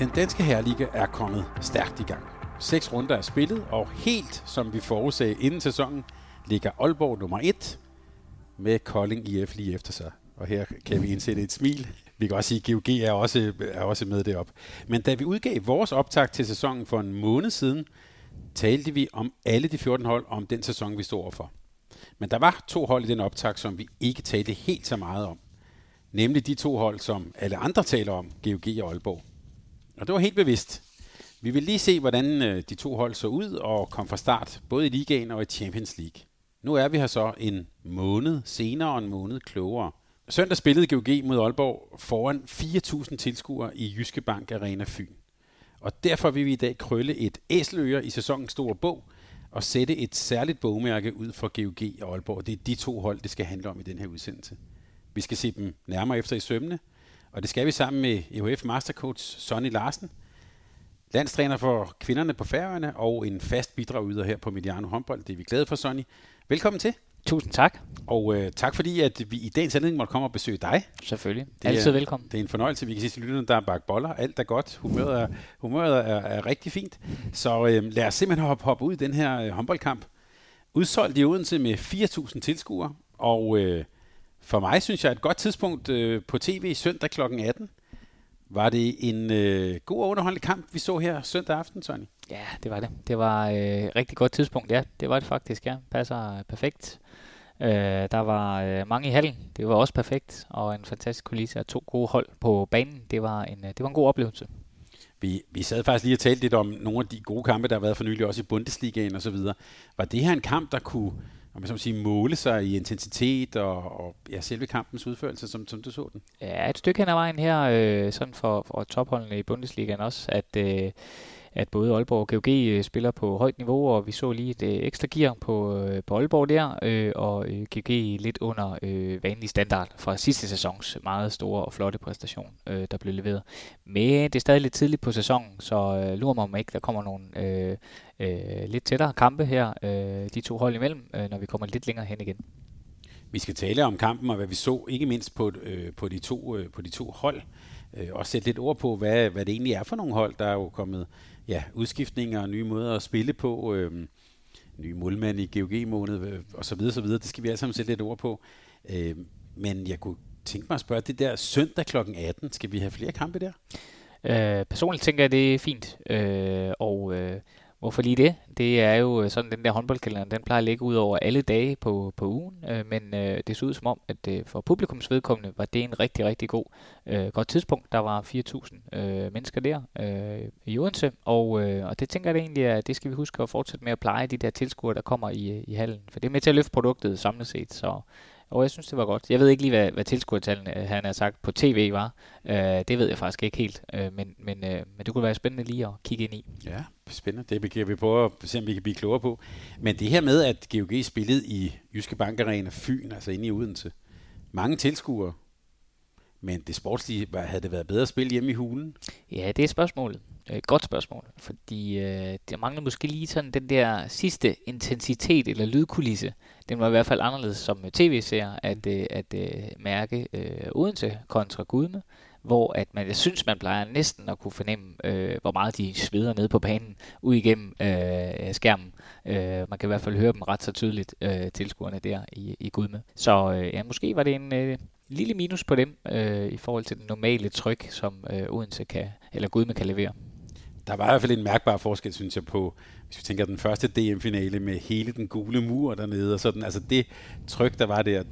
Den danske herreliga er kommet stærkt i gang. Seks runder er spillet, og helt som vi forudsagde inden sæsonen, ligger Aalborg nummer 1 med Kolding IF lige efter sig. Og her kan vi indsætte et smil. Vi kan også sige, at GOG er også, er også med derop. Men da vi udgav vores optag til sæsonen for en måned siden, talte vi om alle de 14 hold om den sæson, vi står for. Men der var to hold i den optag, som vi ikke talte helt så meget om. Nemlig de to hold, som alle andre taler om, GOG og Aalborg. Og det var helt bevidst. Vi vil lige se, hvordan øh, de to hold så ud og kom fra start, både i ligaen og i Champions League. Nu er vi her så en måned senere og en måned klogere. Søndag spillede GOG mod Aalborg foran 4.000 tilskuere i Jyske Bank Arena Fyn. Og derfor vil vi i dag krølle et æseløre i sæsonens store bog og sætte et særligt bogmærke ud for GOG og Aalborg. Det er de to hold, det skal handle om i den her udsendelse. Vi skal se dem nærmere efter i sømne, og det skal vi sammen med EHF Mastercoach Sonny Larsen, landstræner for kvinderne på Færøerne og en fast bidragyder her på Mediano Håndbold. Det er vi glade for, Sonny. Velkommen til. Tusind tak. Og øh, tak fordi, at vi i dagens anledning måtte komme og besøge dig. Selvfølgelig. Det Altid er, velkommen. Det er en fornøjelse. Vi kan sige til lytterne, der er bagt boller. Alt er godt. Humøret er, humøret er, er rigtig fint. Så øh, lad os simpelthen hoppe, hoppe ud i den her øh, håndboldkamp. Udsolgt i Odense med 4.000 tilskuere. Og øh, for mig synes jeg et godt tidspunkt øh, på tv søndag kl. 18. Var det en øh, god og underholdende kamp, vi så her søndag aften, Sonny? Ja, det var det. Det var øh, et rigtig godt tidspunkt. Ja, det var det faktisk. Ja, passer perfekt. Øh, der var øh, mange i hallen. Det var også perfekt. Og en fantastisk kulisse af to gode hold på banen. Det var en, øh, det var en god oplevelse. Vi, vi sad faktisk lige og talte lidt om nogle af de gode kampe, der har været for nylig, også i Bundesligaen og så videre. Var det her en kamp, der kunne om man så sige, måle sig i intensitet og, og ja, selve kampens udførelse, som, som du så den? Ja, et stykke hen ad vejen her, øh, sådan for, for topholdene i Bundesligaen også, at, øh, at både Aalborg og GOG øh, spiller på højt niveau, og vi så lige et øh, ekstra gear på, øh, på Aalborg der, øh, og øh, GOG lidt under øh, vanlig standard fra sidste sæsons meget store og flotte præstation, øh, der blev leveret. Men det er stadig lidt tidligt på sæsonen, så øh, lurer mig om ikke, der kommer nogle øh, øh, lidt tættere kampe her, øh, de to hold imellem, øh, når vi kommer lidt længere hen igen. Vi skal tale om kampen og hvad vi så, ikke mindst på, øh, på, de, to, øh, på de to hold, øh, og sætte lidt ord på, hvad, hvad det egentlig er for nogle hold, der er jo kommet ja, udskiftninger og nye måder at spille på, øh, nye målmand i GOG-måned øh, og så videre, så videre. Det skal vi alle sammen sætte lidt ord på. Øh, men jeg kunne tænke mig at spørge, det der søndag kl. 18, skal vi have flere kampe der? Øh, personligt tænker jeg, det er fint, øh, og øh, Hvorfor lige det? Det er jo øh, sådan, den der håndboldkalender, den plejer at ligge ud over alle dage på, på ugen, øh, men øh, det så ud som om, at øh, for publikums vedkommende var det en rigtig, rigtig god, øh, godt tidspunkt. Der var 4.000 øh, mennesker der øh, i Odense, og, øh, og det tænker jeg egentlig, at det skal vi huske at fortsætte med at pleje de der tilskuere, der kommer i, øh, i hallen, for det er med til at løfte produktet samlet set, så og jeg synes, det var godt. Jeg ved ikke lige, hvad, hvad tilskuertallene, han har sagt på tv var. Øh, det ved jeg faktisk ikke helt, øh, men, men, øh, men det kunne være spændende lige at kigge ind i. Ja, spændende. Det kan vi prøve at se, om vi kan blive klogere på. Men det her med, at GOG spillede i Jyske Bank Arena Fyn, altså inde i Odense. Mange tilskuere, men det sportslige, havde det været bedre at spille hjemme i hulen? Ja, det er spørgsmålet. Et godt spørgsmål, fordi øh, der mangler måske lige sådan den der sidste intensitet eller lydkulisse. Den var i hvert fald anderledes som tv-seer at, øh, at øh, mærke øh, Odense kontra Gudme, hvor at man, jeg synes, man plejer næsten at kunne fornemme, øh, hvor meget de sveder nede på banen, ud igennem øh, skærmen. Øh, man kan i hvert fald høre dem ret så tydeligt, øh, tilskuerne der i, i Gudme. Så øh, ja, måske var det en... Øh, lille minus på dem øh, i forhold til den normale tryk, som øh, Odense kan, eller Gudme kan levere. Der var i hvert fald en mærkbar forskel, synes jeg, på, hvis vi tænker den første DM-finale med hele den gule mur dernede, og sådan, altså det tryk, der var der,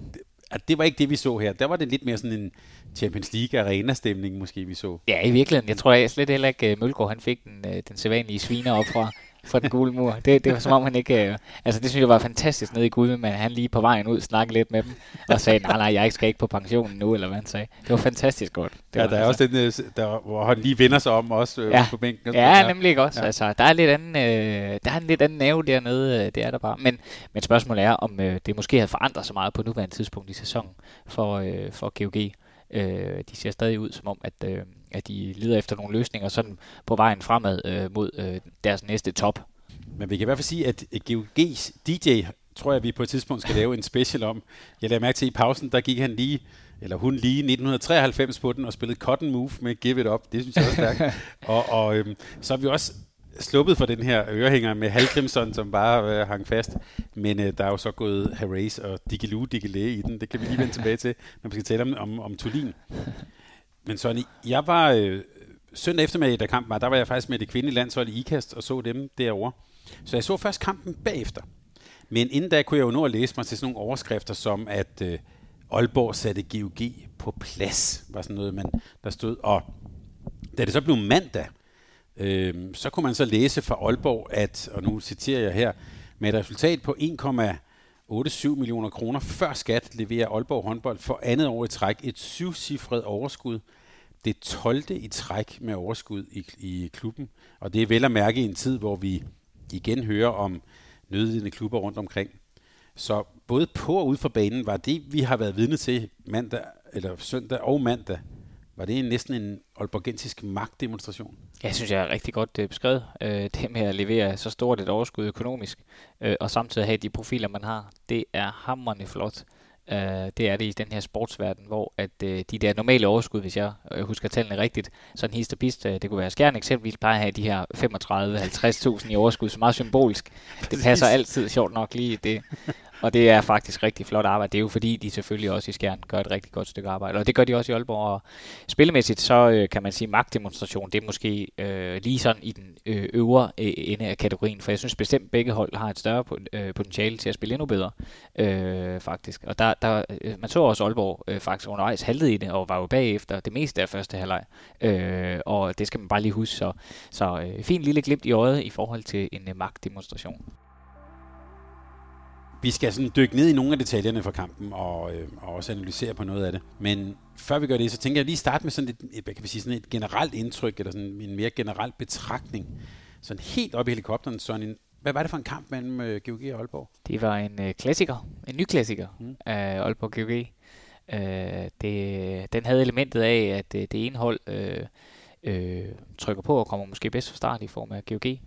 at det var ikke det, vi så her. Der var det lidt mere sådan en Champions League arena-stemning, måske vi så. Ja, i virkeligheden. Jeg tror jeg slet heller ikke, øh, Mølgaard han fik den, øh, den sædvanlige sviner op fra, for den gule mur. Det, det var som om han ikke... Øh, altså det synes jeg var fantastisk nede i Gud, men han lige på vejen ud snakkede lidt med dem, og sagde, nej, nej, jeg skal ikke på pensionen nu, eller hvad han sagde. Det var fantastisk godt. Det ja, var, der er altså. også den, øh, der, hvor han lige vender sig om også øh, Ja. på bænken. Ja, nemlig ikke også. Ja. Ja. Altså, der er lidt anden, øh, der er en lidt anden nerve dernede, øh, det er der bare. Men, men spørgsmålet er, om øh, det måske havde forandret sig meget på nuværende tidspunkt i sæsonen for, øh, for GOG. Øh, de ser stadig ud som om, at, øh, at de leder efter nogle løsninger sådan på vejen fremad øh, mod øh, deres næste top. Men vi kan i hvert fald sige, at GOG's DJ, tror jeg, vi på et tidspunkt skal lave en special om. Jeg lader mærke til, at i pausen, der gik han lige, eller hun lige 1993 på den, og spillede Cotton Move med Give It Up. Det synes jeg også er stærkt. og og øhm, så har vi også sluppet for den her ørehænger med Halgrimson, som bare øh, hang fast. Men øh, der er jo så gået Harris og Diggiloo Diggilé i den. Det kan vi lige vende tilbage til, når vi skal tale om, om, om Tulin. Men Sonny, jeg var øh, søndag eftermiddag, da kampen var, der var jeg faktisk med det kvindelige landshold i IKAST og så dem derovre. Så jeg så først kampen bagefter. Men inden da kunne jeg jo nå at læse mig til sådan nogle overskrifter, som at øh, Aalborg satte GOG på plads, var sådan noget, man, der stod. Og da det så blev mandag, øh, så kunne man så læse fra Aalborg, at, og nu citerer jeg her, med et resultat på 1,87 millioner kroner før skat leverer Aalborg håndbold for andet år i træk et syvcifret overskud. Det 12. i træk med overskud i, i klubben, og det er vel at mærke i en tid, hvor vi igen hører om nødlidende klubber rundt omkring. Så både på og ud for banen var det, vi har været vidne til mandag, eller søndag og mandag, var det næsten en olborgensisk magtdemonstration. Jeg synes, jeg er rigtig godt det beskrevet. Øh, det med at levere så stort et overskud økonomisk, øh, og samtidig have de profiler, man har, det er hammerende flot. Uh, det er det i den her sportsverden, hvor at uh, de der normale overskud, hvis jeg uh, husker tallene rigtigt, sådan hist og pist, uh, det kunne være Skjern eksempelvis, plejer at have de her 35-50.000 i overskud, så meget symbolisk. Det passer altid sjovt nok lige det. Og det er faktisk rigtig flot arbejde. Det er jo fordi, de selvfølgelig også i Skjern gør et rigtig godt stykke arbejde. Og det gør de også i Aalborg. Og spillemæssigt, så øh, kan man sige, magtdemonstration, det er måske øh, lige sådan i den øh, øvre øh, ende af kategorien. For jeg synes bestemt, begge hold har et større øh, potentiale til at spille endnu bedre, øh, faktisk. Og der, der, øh, man så også Aalborg øh, faktisk undervejs halvede i det, og var jo bagefter det meste af første halvleg. Øh, og det skal man bare lige huske. Så, så øh, fin lille glimt i øjet i forhold til en øh, magtdemonstration. Vi skal sådan dykke ned i nogle af detaljerne fra kampen og, øh, og også analysere på noget af det. Men før vi gør det, så tænker jeg lige starte med sådan et, et, hvad kan vi sige, sådan et generelt indtryk, eller sådan en mere generel betragtning. Sådan helt op i helikopteren, sådan en, hvad var det for en kamp mellem øh, GOG og Aalborg? Det var en øh, klassiker, en ny klassiker mm. af Aalborg GOG. Øh, det, den havde elementet af, at øh, det ene hold øh, øh, trykker på og kommer måske bedst fra start i form af GOG.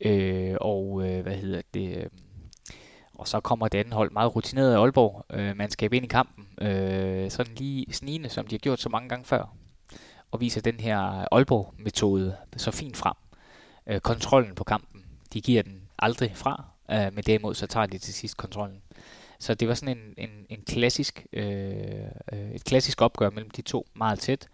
Øh, og øh, hvad hedder det... Øh, og så kommer det andet hold meget rutineret af Aalborg øh, mandskab ind i kampen. Øh, sådan lige snigende, som de har gjort så mange gange før. Og viser den her Aalborg-metode så fint frem. Øh, kontrollen på kampen, de giver den aldrig fra, øh, men derimod så tager de til sidst kontrollen. Så det var sådan en, en, en klassisk, øh, øh, et klassisk opgør mellem de to, meget tæt,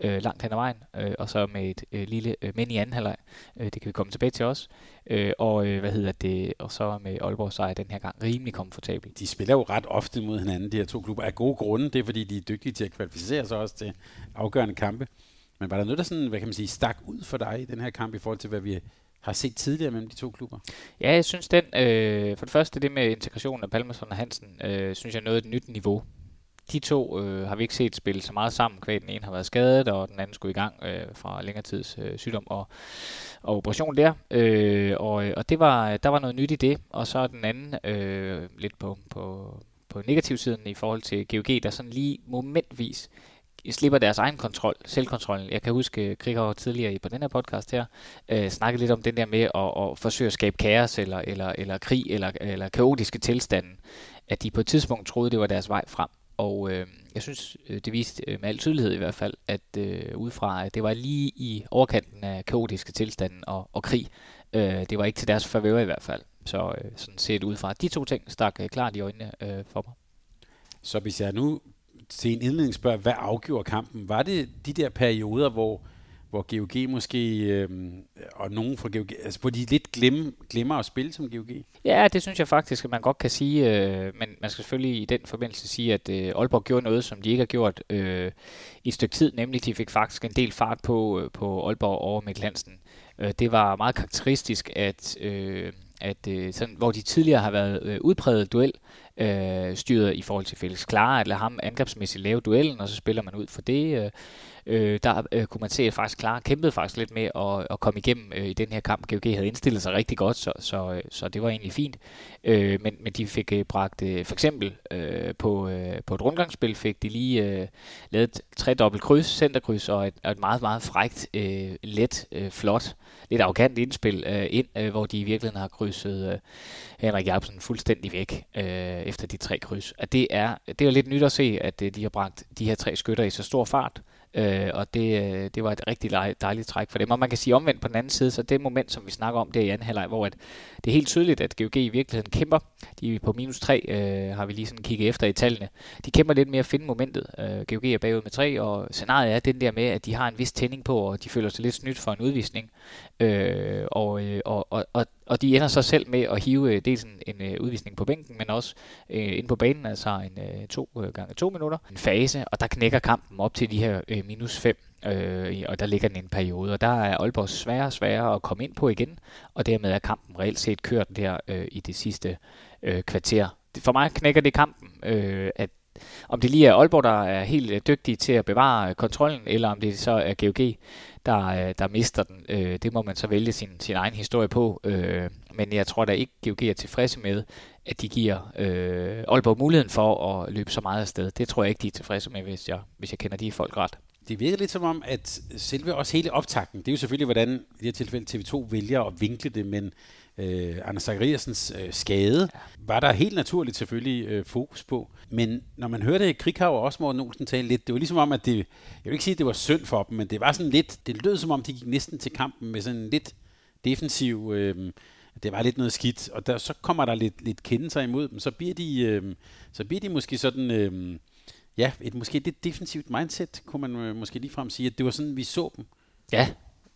øh, langt hen ad vejen, øh, og så med et øh, lille øh, men i anden halvleg. Øh, det kan vi komme tilbage til også. Øh, og øh, hvad hedder det? Og så med Aalborg sejr den her gang rimelig komfortabel. De spiller jo ret ofte mod hinanden, de her to klubber, af gode grunde. Det er, fordi de er dygtige til at kvalificere sig også til afgørende kampe. Men var der noget, der sådan, hvad kan man sige, stak ud for dig i den her kamp i forhold til, hvad vi har set tidligere mellem de to klubber? Ja, jeg synes den, øh, for det første det med integrationen af Palmerson og Hansen, øh, synes jeg nåede et nyt niveau. De to øh, har vi ikke set spille så meget sammen, kvæg den ene har været skadet, og den anden skulle i gang øh, fra længere tids øh, sygdom og, og operation der. Øh, og, øh, og det var, der var noget nyt i det, og så den anden øh, lidt på, på, på negativsiden i forhold til GOG, der sådan lige momentvis slipper deres egen kontrol, selvkontrollen. Jeg kan huske, øh, Krigger tidligere i på den her podcast her, øh, snakkede lidt om den der med at, at forsøge at skabe kaos eller, eller, eller krig eller, eller kaotiske tilstande. At de på et tidspunkt troede, det var deres vej frem. Og øh, jeg synes, øh, det viste øh, med al tydelighed i hvert fald, at øh, udefra, at det var lige i overkanten af kaotiske tilstanden og, og krig. Øh, det var ikke til deres favør i hvert fald. Så øh, sådan set udefra. De to ting stak øh, klart i øjnene øh, for mig. Så hvis jeg nu til en indledning spørger, hvad afgjorde kampen? Var det de der perioder, hvor, hvor GOG måske, øh, og nogen fra GOG, altså hvor de lidt glemme, glemmer at spille som GOG? Ja, det synes jeg faktisk, at man godt kan sige, øh, men man skal selvfølgelig i den forbindelse sige, at øh, Aalborg gjorde noget, som de ikke har gjort øh, i et stykke tid, nemlig de fik faktisk en del fart på, øh, på Aalborg over Mikkel Hansen. Øh, det var meget karakteristisk, at, øh, at øh, sådan, hvor de tidligere har været øh, udpræget duel, øh, styret i forhold til Felix Klar, at lade ham angrebsmæssigt lave duellen, og så spiller man ud for det. Øh, øh, der øh, kunne man se, at faktisk Klar kæmpede faktisk lidt med at, at komme igennem øh, i den her kamp. GOG havde indstillet sig rigtig godt, så, så, øh, så det var egentlig fint. Øh, men, men de fik øh, bragt, øh, for eksempel øh, på, øh, på et rundgangsspil, fik de lige øh, lavet tre dobbelt kryds, centerkryds og et, og et meget, meget frægt, øh, let, øh, flot, lidt arrogant indspil øh, ind, øh, hvor de i virkeligheden har krydset øh, Henrik Jacobsen fuldstændig væk øh, efter de tre kryds. At det er, det er lidt nyt at se, at øh, de har bragt de her tre skytter i så stor fart, Øh, og det, øh, det var et rigtig dejligt træk for dem. Og man kan sige omvendt på den anden side, så det moment, som vi snakker om der i anden halvleg, hvor at det er helt tydeligt, at GOG i virkeligheden kæmper. De er på minus 3, øh, har vi lige sådan kigget efter i tallene. De kæmper lidt mere at finde momentet. Øh, GOG er bagud med 3, og scenariet er den der med, at de har en vis tænding på, og de føler sig lidt snydt for en udvisning. Øh, og, øh, og, og, og og de ender så selv med at hive øh, dels en, en øh, udvisning på bænken, men også øh, ind på banen, altså en øh, to øh, gange to minutter, en fase, og der knækker kampen op til de her øh, minus 5, øh, og der ligger den en periode, og der er Aalborg sværere og sværere at komme ind på igen, og dermed er kampen reelt set kørt der øh, i det sidste øh, kvarter. For mig knækker det kampen, øh, at om det lige er Aalborg, der er helt øh, dygtige til at bevare øh, kontrollen, eller om det så er GOG, der, øh, der mister den. Øh, det må man så vælge sin, sin egen historie på. Men jeg tror da ikke, GOG er tilfredse med, at de giver øh, Aalborg muligheden for at løbe så meget afsted. Det tror jeg ikke, de er tilfredse med, hvis jeg, hvis jeg kender de folk ret. Det virker lidt som om, at selve også hele optakten, det er jo selvfølgelig, hvordan i det her tilfælde TV2 vælger at vinkle det, men øh, Anders Zachariasens øh, skade, ja. var der helt naturligt selvfølgelig øh, fokus på. Men når man hørte Krighav og også Morten Olsen tale lidt, det var ligesom om, at det, jeg vil ikke sige, at det var synd for dem, men det var sådan lidt, det lød som om, de gik næsten til kampen med sådan lidt defensiv, øh, det var lidt noget skidt, og der, så kommer der lidt, lidt kendelser imod dem, så bliver de, øh, så bliver de måske sådan, øh, ja, et måske lidt defensivt mindset, kunne man øh, måske ligefrem sige, at det var sådan, vi så dem. Ja,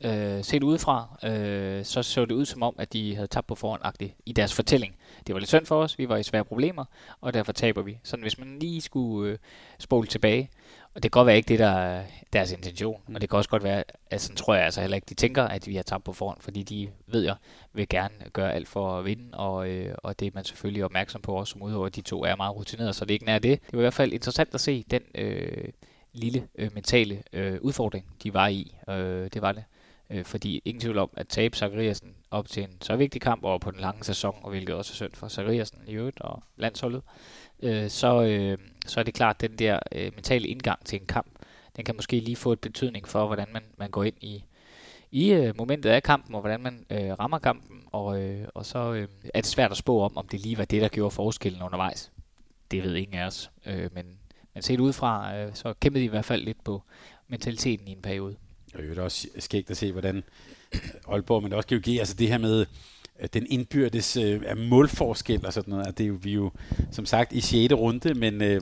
Øh, set udefra, øh, så så det ud som om, at de havde tabt på forhånd i deres fortælling. Det var lidt synd for os, vi var i svære problemer, og derfor taber vi. Sådan hvis man lige skulle øh, spole tilbage, og det kan godt være ikke det, der er deres intention, og det kan også godt være, at sådan tror jeg altså heller ikke, de tænker, at vi har tabt på forhånd, fordi de ved jeg, vil gerne gøre alt for at vinde, og, øh, og det er man selvfølgelig opmærksom på også som at De to er meget rutineret, så det er ikke nær det. Det var i hvert fald interessant at se den øh, lille øh, mentale øh, udfordring, de var i. Øh, det var det. Øh, fordi ingen tvivl om, at tabe Zachariasen op til en så vigtig kamp over på den lange sæson, og hvilket også er synd for Zachariasen i øvrigt og landsholdet, øh, så, øh, så er det klart, at den der øh, mentale indgang til en kamp, den kan måske lige få et betydning for, hvordan man, man går ind i, i øh, momentet af kampen, og hvordan man øh, rammer kampen, og, øh, og så øh, er det svært at spå om, om det lige var det, der gjorde forskellen undervejs. Det ved ingen af os, øh, men, men set udefra, øh, så kæmpede de i hvert fald lidt på mentaliteten i en periode. Og det er også skægt at se, hvordan øh, Aalborg, men også GOG, altså det her med øh, den indbyrdes øh, målforskel og sådan noget, at det er jo, vi er jo som sagt i 6. runde, men øh,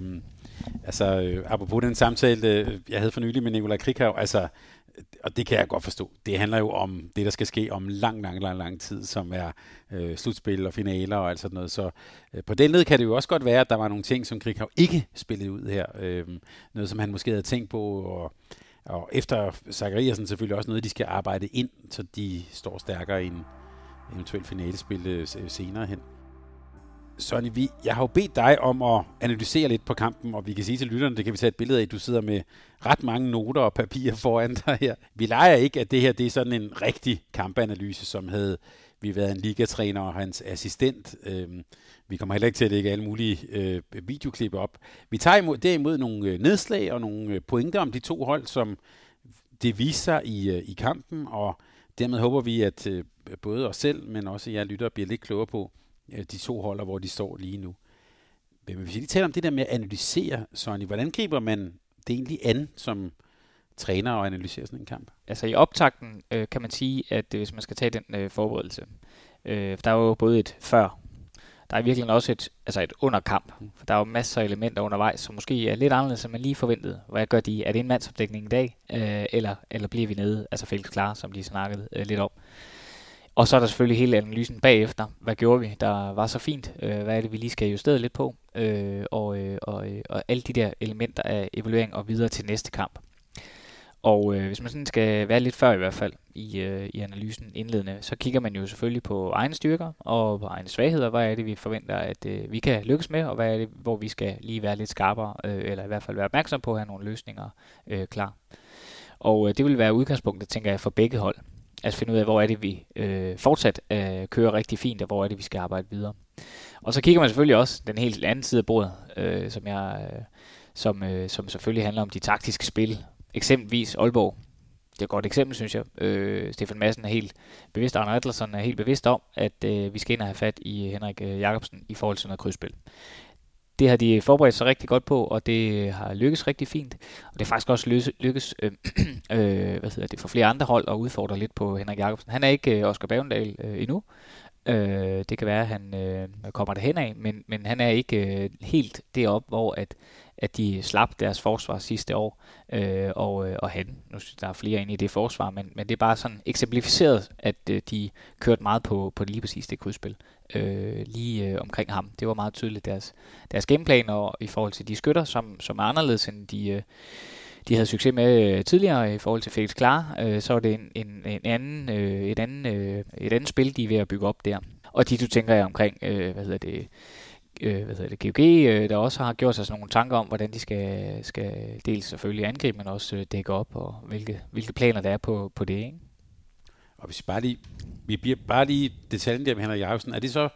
altså øh, apropos den samtale, øh, jeg havde for nylig med Nikolaj Krikhav, altså øh, og det kan jeg godt forstå. Det handler jo om det, der skal ske om lang, lang, lang, lang tid, som er øh, slutspil og finaler og alt sådan noget. Så øh, på den led kan det jo også godt være, at der var nogle ting, som Krikhav ikke spillede ud her. Øh, noget, som han måske havde tænkt på, og og efter Zachariasen selvfølgelig også noget, de skal arbejde ind, så de står stærkere i en eventuel finalespil øh, øh, senere hen. Sonny, vi, jeg har jo bedt dig om at analysere lidt på kampen, og vi kan sige til lytterne, det kan vi tage et billede af, at du sidder med ret mange noter og papirer foran dig her. Vi leger ikke, at det her det er sådan en rigtig kampanalyse, som havde vi været en ligatræner og hans assistent. Øhm, vi kommer heller ikke til at lægge alle mulige øh, videoklip op. Vi tager imod, derimod nogle øh, nedslag og nogle øh, pointer om de to hold, som det viser sig i, øh, i kampen, og dermed håber vi, at øh, både os selv, men også jer lyttere bliver lidt klogere på øh, de to hold, hvor de står lige nu. Men hvis vi lige taler om det der med at analysere, Sonny, hvordan griber man det egentlig an som træner og analysere sådan en kamp? Altså i optakten øh, kan man sige, at øh, hvis man skal tage den øh, forberedelse, øh, der er jo både et før der er virkelig også et, altså et underkamp. For der er jo masser af elementer undervejs, som måske er lidt anderledes, end man lige forventede. Hvad gør de? Er det en mandsopdækning i dag? Øh, eller, eller bliver vi nede? Altså Felix Klar, som de snakkede øh, lidt om. Og så er der selvfølgelig hele analysen bagefter. Hvad gjorde vi, der var så fint? Øh, hvad er det, vi lige skal justere lidt på? Øh, og, øh, og, øh, og alle de der elementer af evaluering og videre til næste kamp. Og øh, hvis man sådan skal være lidt før i hvert fald, i, øh, i analysen indledende, så kigger man jo selvfølgelig på egne styrker og på egne svagheder. Hvad er det, vi forventer, at øh, vi kan lykkes med, og hvad er det, hvor vi skal lige være lidt skarpere, øh, eller i hvert fald være opmærksom på at have nogle løsninger øh, klar. Og øh, det vil være udgangspunktet, tænker jeg, for begge hold. Altså finde ud af, hvor er det, vi øh, fortsat øh, kører rigtig fint, og hvor er det, vi skal arbejde videre. Og så kigger man selvfølgelig også den helt anden side af bordet, øh, som, jeg, øh, som, øh, som selvfølgelig handler om de taktiske spil. Eksempelvis Aalborg. Det er et godt eksempel, synes jeg. Øh, Stefan Madsen er helt bevidst, Arne Adlersen er helt bevidst om, at øh, vi skal ind og have fat i øh, Henrik øh, Jacobsen i forhold til noget krydsspil. Det har de forberedt sig rigtig godt på, og det øh, har lykkes rigtig fint. Og det er faktisk også lykkes øh, øh, hvad hedder det, for flere andre hold at udfordre lidt på Henrik Jacobsen. Han er ikke øh, Oscar Bavendal øh, endnu, Øh, det kan være, at han øh, kommer derhen af, men, men han er ikke øh, helt deroppe, hvor at, at de slap deres forsvar sidste år, øh, og, øh, og han, nu synes der er flere ind i det forsvar, men, men det er bare sådan eksemplificeret, at øh, de kørte meget på, på lige præcis det krydsspil øh, lige øh, omkring ham. Det var meget tydeligt deres, deres gameplan, og i forhold til de skytter, som, som er anderledes end de... Øh, de havde succes med øh, tidligere i forhold til Felix Klar, øh, så var det en, en, en anden, øh, et, anden, øh, et andet spil, de er ved at bygge op der. Og de, du tænker jeg omkring, øh, hvad hedder det, øh, hvad hedder det, GOG, øh, der også har gjort sig sådan nogle tanker om, hvordan de skal, skal dels selvfølgelig angribe, men også øh, dække op, og hvilke, hvilke planer der er på, på det, ikke? Og hvis vi bare lige, vi bliver bare lige detaljen der med Henrik Jacobsen, er det så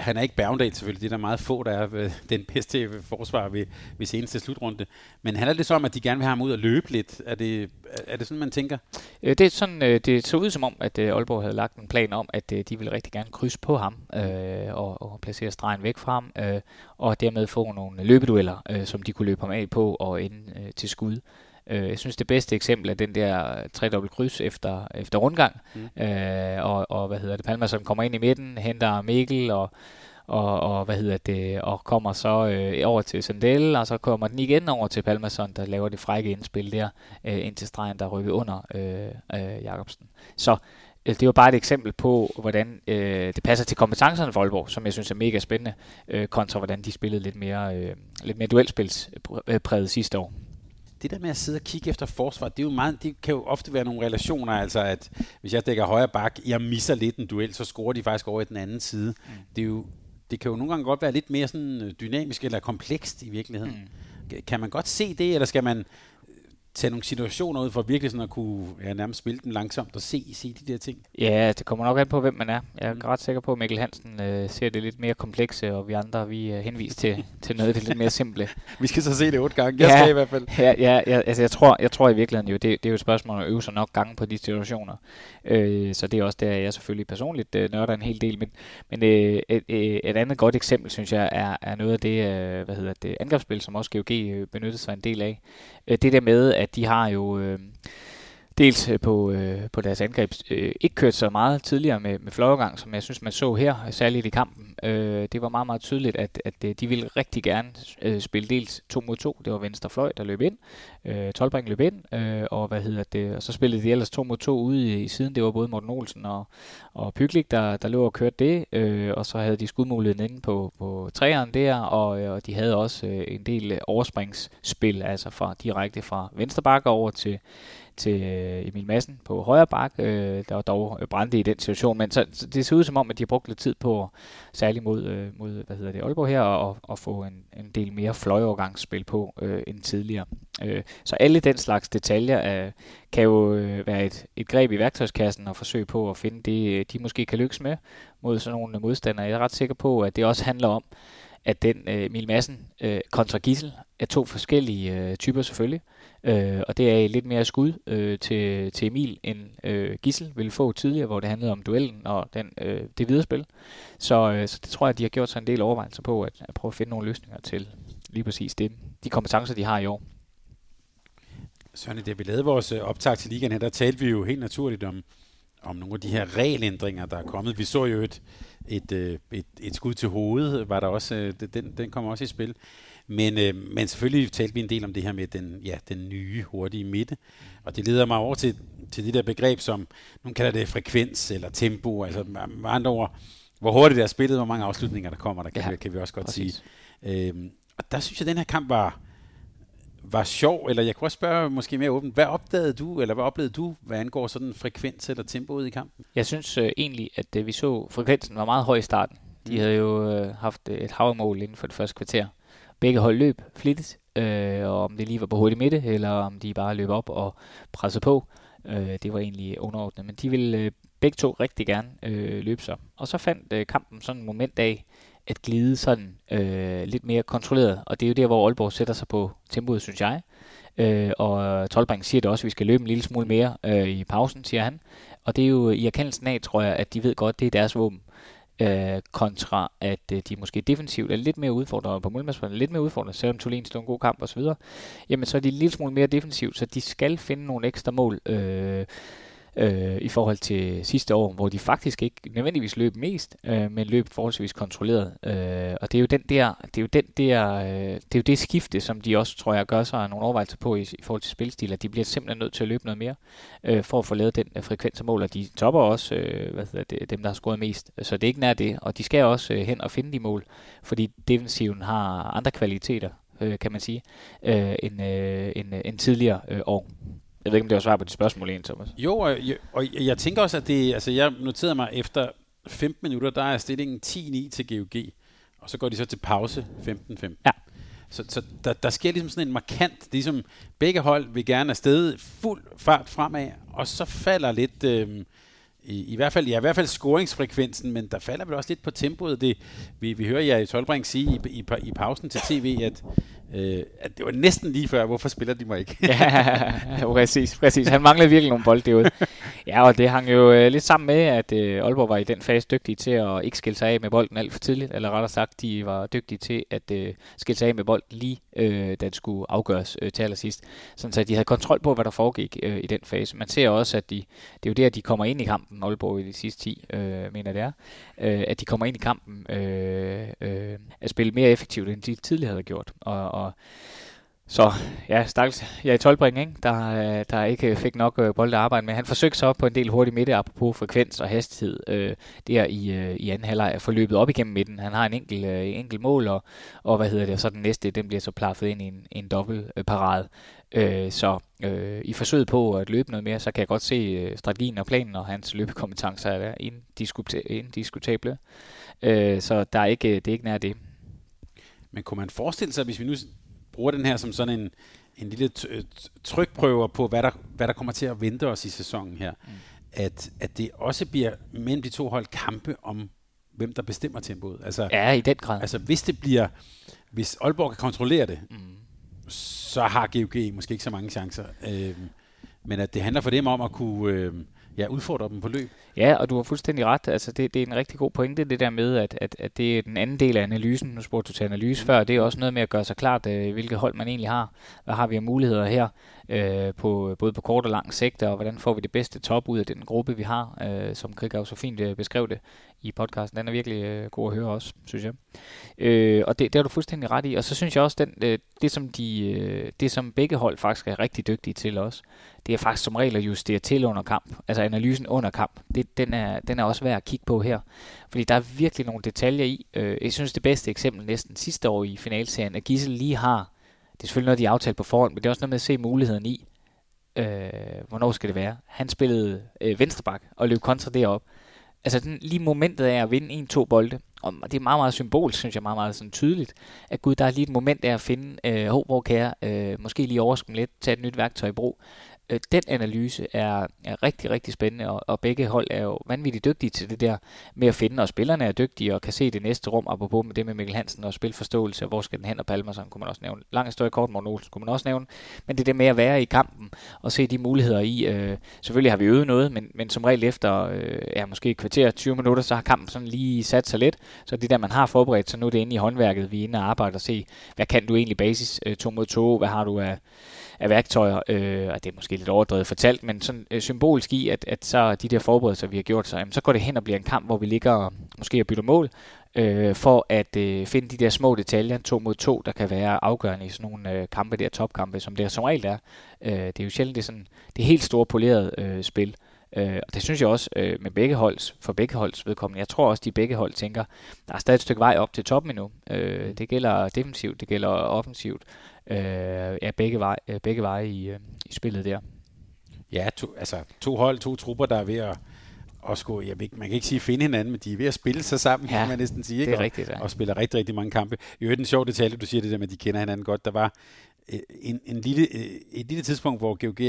han er ikke Bergendal selvfølgelig, det er der meget få, der er den bedste forsvar ved, ved seneste slutrunde. Men handler det så om, at de gerne vil have ham ud og løbe lidt? Er det, er det sådan, man tænker? Øh, det, er sådan, øh, det så ud som om, at øh, Aalborg havde lagt en plan om, at de ville rigtig gerne krydse på ham øh, og, og placere stregen væk fra ham, øh, og dermed få nogle løbedueller, øh, som de kunne løbe ham af på og ind øh, til skud jeg synes, det bedste eksempel er den der tredobbelt kryds efter, efter rundgang. Mm. Øh, og, og, hvad hedder det, Palma, som kommer ind i midten, henter Mikkel og og, og hvad hedder det, og kommer så øh, over til Sandel, og så kommer den igen over til Palmason, der laver det frække indspil der, øh, ind til stregen, der rykker under øh, øh, Jacobsen. Så øh, det var bare et eksempel på, hvordan øh, det passer til kompetencerne for Aalborg, som jeg synes er mega spændende, øh, kontra hvordan de spillede lidt mere, øh, lidt mere duelspilspræget sidste år det der med at sidde og kigge efter forsvar, det, er jo meget, det kan jo ofte være nogle relationer, altså at hvis jeg dækker højre bak, jeg misser lidt en duel, så scorer de faktisk over i den anden side. Mm. Det er jo det kan jo nogle gange godt være lidt mere sådan øh, dynamisk eller komplekst i virkeligheden. Mm. Kan man godt se det, eller skal man tage nogle situationer ud for virkelig sådan at kunne ja, nærmest spille den langsomt og se, se de der ting? Ja, det kommer nok an på, hvem man er. Jeg er mm. ret sikker på, at Mikkel Hansen øh, ser det lidt mere komplekse, og vi andre vi er henvist til, til noget af det lidt mere simple. vi skal så se det otte gange. Jeg ja, skal i hvert fald. Ja, ja, ja altså jeg tror, jeg tror i virkeligheden jo, det, det er jo et spørgsmål at øve sig nok gange på de situationer. Øh, så det er også der, jeg selvfølgelig personligt øh, nørder en hel del. Men, men øh, et, et andet godt eksempel, synes jeg, er, er noget af det, øh, hvad hedder det, angrebsspil, som også GOG øh, benyttede sig en del af. Øh, det der med, at de har jo... Øh, dels øh, på, øh, på deres angreb øh, ikke kørt så meget tidligere med, med fløjegang, som jeg synes, man så her, særligt i kampen. Øh, det var meget, meget tydeligt, at, at øh, de ville rigtig gerne øh, spille dels to mod to. Det var venstre fløj, der løb ind. Øh, Tolbring løb ind, øh, og hvad hedder det, og så spillede de ellers to mod to ude i, i siden. Det var både Morten Olsen og, og Pyglik, der, der løb og kørte det, øh, og så havde de skudmuligheden inde på, på træeren der, og, øh, og de havde også øh, en del overspringsspil, altså fra direkte fra venstre bakke over til til øh, Emil Madsen på højre bak. Øh, der var dog øh, brændte i den situation, men så, så det ser ud som om, at de har brugt lidt tid på, særligt mod, øh, mod hvad hedder det, Aalborg her, og, og få en, en del mere fløjovergangsspil på øh, end tidligere. Øh, så alle den slags detaljer øh, kan jo øh, være et, et greb i værktøjskassen og forsøge på at finde det, øh, de måske kan lykkes med mod sådan nogle modstandere. Jeg er ret sikker på, at det også handler om, at den øh, Emil Madsen øh, kontra Gissel er to forskellige øh, typer selvfølgelig. Øh, Øh, og det er lidt mere skud øh, til, til Emil, end øh, Gissel ville få tidligere, hvor det handlede om duellen og den, øh, det videre spil. Så, øh, så det tror jeg, at de har gjort sig en del overvejelser på, at, at prøve at finde nogle løsninger til lige præcis det. De kompetencer, de har i år. Søren, da vi lavede vores øh, optag til ligaen her, der talte vi jo helt naturligt om, om nogle af de her regelændringer, der er kommet. Vi så jo et, et, øh, et, et skud til hovedet, var der også, øh, den, den kommer også i spil. Men, øh, men selvfølgelig talte vi en del om det her med den, ja, den nye, hurtige midte. Og det leder mig over til, til det der begreb, som nogen kalder det frekvens eller tempo. Altså med andre ord, hvor hurtigt det er spillet, hvor mange afslutninger der kommer, der kan, ja, kan vi også godt præcis. sige. Øhm, og der synes jeg, at den her kamp var, var sjov, eller jeg kunne også spørge måske mere åbent, hvad opdagede du, eller hvad oplevede du, hvad angår sådan frekvens eller tempoet i kampen? Jeg synes øh, egentlig, at øh, vi så, frekvensen var meget høj i starten. De mm. havde jo øh, haft et havmål inden for det første kvarter. Begge hold løb flittigt, øh, og om det lige var på hurtig midte, eller om de bare løb op og pressede på, øh, det var egentlig underordnet. Men de ville øh, begge to rigtig gerne øh, løbe sig. Og så fandt øh, kampen sådan et moment af, at glide sådan øh, lidt mere kontrolleret. Og det er jo der, hvor Aalborg sætter sig på tempoet, synes jeg. Øh, og Tolbring siger det også, at vi skal løbe en lille smule mere øh, i pausen, siger han. Og det er jo i erkendelsen af, tror jeg, at de ved godt, det er deres våben. Øh, kontra at øh, de måske defensivt er lidt mere udfordrende på målmandsplanen, lidt mere udfordrende, selvom Tulin stod en god kamp osv. Jamen så er de en lille smule mere defensivt, så de skal finde nogle ekstra mål. Øh, øh, i forhold til sidste år, hvor de faktisk ikke nødvendigvis løb mest, øh, men løb forholdsvis kontrolleret. Øh, og det er jo den der, det er jo den der, øh, det er jo det skifte, som de også tror jeg gør sig nogle overvejelser på i, i forhold til spilstil, at de bliver simpelthen nødt til at løbe noget mere øh, for at få lavet den øh, frekvens af mål, og de topper også øh, hvad det, dem, der har scoret mest. Så det er ikke nær det, og de skal også øh, hen og finde de mål, fordi defensiven har andre kvaliteter, øh, kan man sige, øh, end, øh, end, øh, end tidligere øh, år. Jeg ved ikke, om det var svar på dit spørgsmål egentlig, Thomas. Jo, og jeg, og jeg tænker også, at det, altså jeg noterede mig efter 15 minutter, der er stillingen 10-9 til GOG, og så går de så til pause 15-15. Ja. Så, så der, der sker ligesom sådan en markant, ligesom begge hold vil gerne afsted fuld fart fremad, og så falder lidt, øh, i, i, hvert fald, ja, i hvert fald scoringsfrekvensen, men der falder vel også lidt på tempoet. Det, vi, vi hører jer i Tolbring sige i, i, i pausen til tv, at Øh, at det var næsten lige før, hvorfor spiller de mig ikke? ja, præcis, præcis. Han manglede virkelig nogle bolde derude. Ja, og det hang jo øh, lidt sammen med, at øh, Aalborg var i den fase dygtige til at ikke skille sig af med bolden alt for tidligt, eller rettere sagt, de var dygtige til at øh, skille sig af med bolden lige, øh, da det skulle afgøres øh, til allersidst. Sådan så de havde kontrol på, hvad der foregik øh, i den fase. Man ser også, at de, det er jo der, de kommer ind i kampen, Aalborg i de sidste 10, øh, mener det er, øh, at de kommer ind i kampen øh, øh, at spille mere effektivt, end de tidligere havde gjort. Og, og så ja, stakkels jeg i Tolbring, ikke? Der, øh, der ikke fik nok øh, bold at arbejde med. Han forsøgte så på en del hurtig midte, apropos frekvens og hastighed, øh, der i, øh, i anden halvleg af forløbet op igennem midten. Han har en enkelt, øh, enkelt mål, og, og hvad hedder det, og så den næste, den bliver så plaffet ind i en, en dobbelt øh, parade. Øh, så øh, i forsøget på at løbe noget mere, så kan jeg godt se øh, strategien og planen og hans løbekompetencer er indiskutable. Øh, så der er ikke, det er ikke nær det. Men kunne man forestille sig, hvis vi nu bruger den her som sådan en, en lille trykprøver på, hvad der, hvad der kommer til at vente os i sæsonen her, mm. at, at det også bliver mellem de to hold kampe om, hvem der bestemmer tempoet. Altså, ja, i den grad. Altså hvis det bliver, hvis Aalborg kan kontrollere det, mm. så har GOG måske ikke så mange chancer. Øh, men at det handler for dem om at kunne... Øh, ja, udfordre dem på løb. Ja, og du har fuldstændig ret. Altså, det, det er en rigtig god pointe, det der med, at, at, at det er den anden del af analysen. Nu spurgte du til analyse før. Det er også noget med at gøre sig klart, øh, hvilket hold man egentlig har. Hvad har vi af muligheder her, øh, på, både på kort og lang sigt, og hvordan får vi det bedste top ud af den gruppe, vi har, øh, som Krigau så fint øh, beskrev det i podcasten. Den er virkelig øh, god at høre også, synes jeg. Øh, og det, det har du fuldstændig ret i. Og så synes jeg også, den, øh, det, som de, øh, det som begge hold faktisk er rigtig dygtige til også, det er faktisk som regel at justere til under kamp. Altså analysen under kamp. Det, den, er, den er også værd at kigge på her. Fordi der er virkelig nogle detaljer i. Øh, jeg synes det bedste eksempel næsten sidste år i finalserien, at Gissel lige har, det er selvfølgelig noget, de har aftalt på forhånd, men det er også noget med at se muligheden i, øh, hvornår skal det være. Han spillede øh, venstreback og løb kontra derop altså den, lige momentet af at vinde en-to bolde, og det er meget, meget symbol, synes jeg, meget, meget sådan tydeligt, at gud, der er lige et moment af at finde, øh, hvor kan jeg øh, måske lige overskue lidt, tage et nyt værktøj i brug øh, den analyse er, er rigtig, rigtig spændende, og, og begge hold er jo vanvittigt dygtige til det der med at finde, og spillerne er dygtige og kan se det næste rum, apropos med det med Mikkel Hansen og spilforståelse, og hvor skal den hen, og Palmerson kunne man også nævne. Lang historie kort, Morten Olsen kunne man også nævne, men det er med at være i kampen og se de muligheder i. Øh, selvfølgelig har vi øvet noget, men, men som regel efter øh, ja, måske et kvarter, 20 minutter, så har kampen sådan lige sat sig lidt, så det der, man har forberedt, så nu er det inde i håndværket, vi er inde og arbejder og se, hvad kan du egentlig basis øh, to mod to, hvad har du af af værktøjer, øh, og det er måske lidt overdrevet fortalt, men sådan øh, symbolisk i, at, at så de der forberedelser, vi har gjort, så, jamen, så går det hen og bliver en kamp, hvor vi ligger måske og bytter mål, øh, for at øh, finde de der små detaljer, to mod to, der kan være afgørende i sådan nogle øh, kampe, der topkampe, som det som regel er. Øh, det er jo sjældent det, er sådan, det helt store polerede øh, spil, Øh, og det synes jeg også øh, med begge holds, for begge holds vedkommende. Jeg tror også, de begge hold tænker, der er stadig et stykke vej op til toppen endnu. Øh, det gælder defensivt, det gælder offensivt. Øh, ja, begge veje, øh, begge veje i, øh, i spillet der. Ja, to, altså to hold, to trupper, der er ved at og skulle, jeg ved, man kan ikke sige finde hinanden, men de er ved at spille sig sammen, ja, kan man næsten sige. Ikke? det er rigtigt. Ja. Og spiller rigtig, rigtig mange kampe. I øvrigt en sjov detalje, du siger det der med, at de kender hinanden godt. Der var øh, en, en lille, øh, et lille tidspunkt, hvor GOG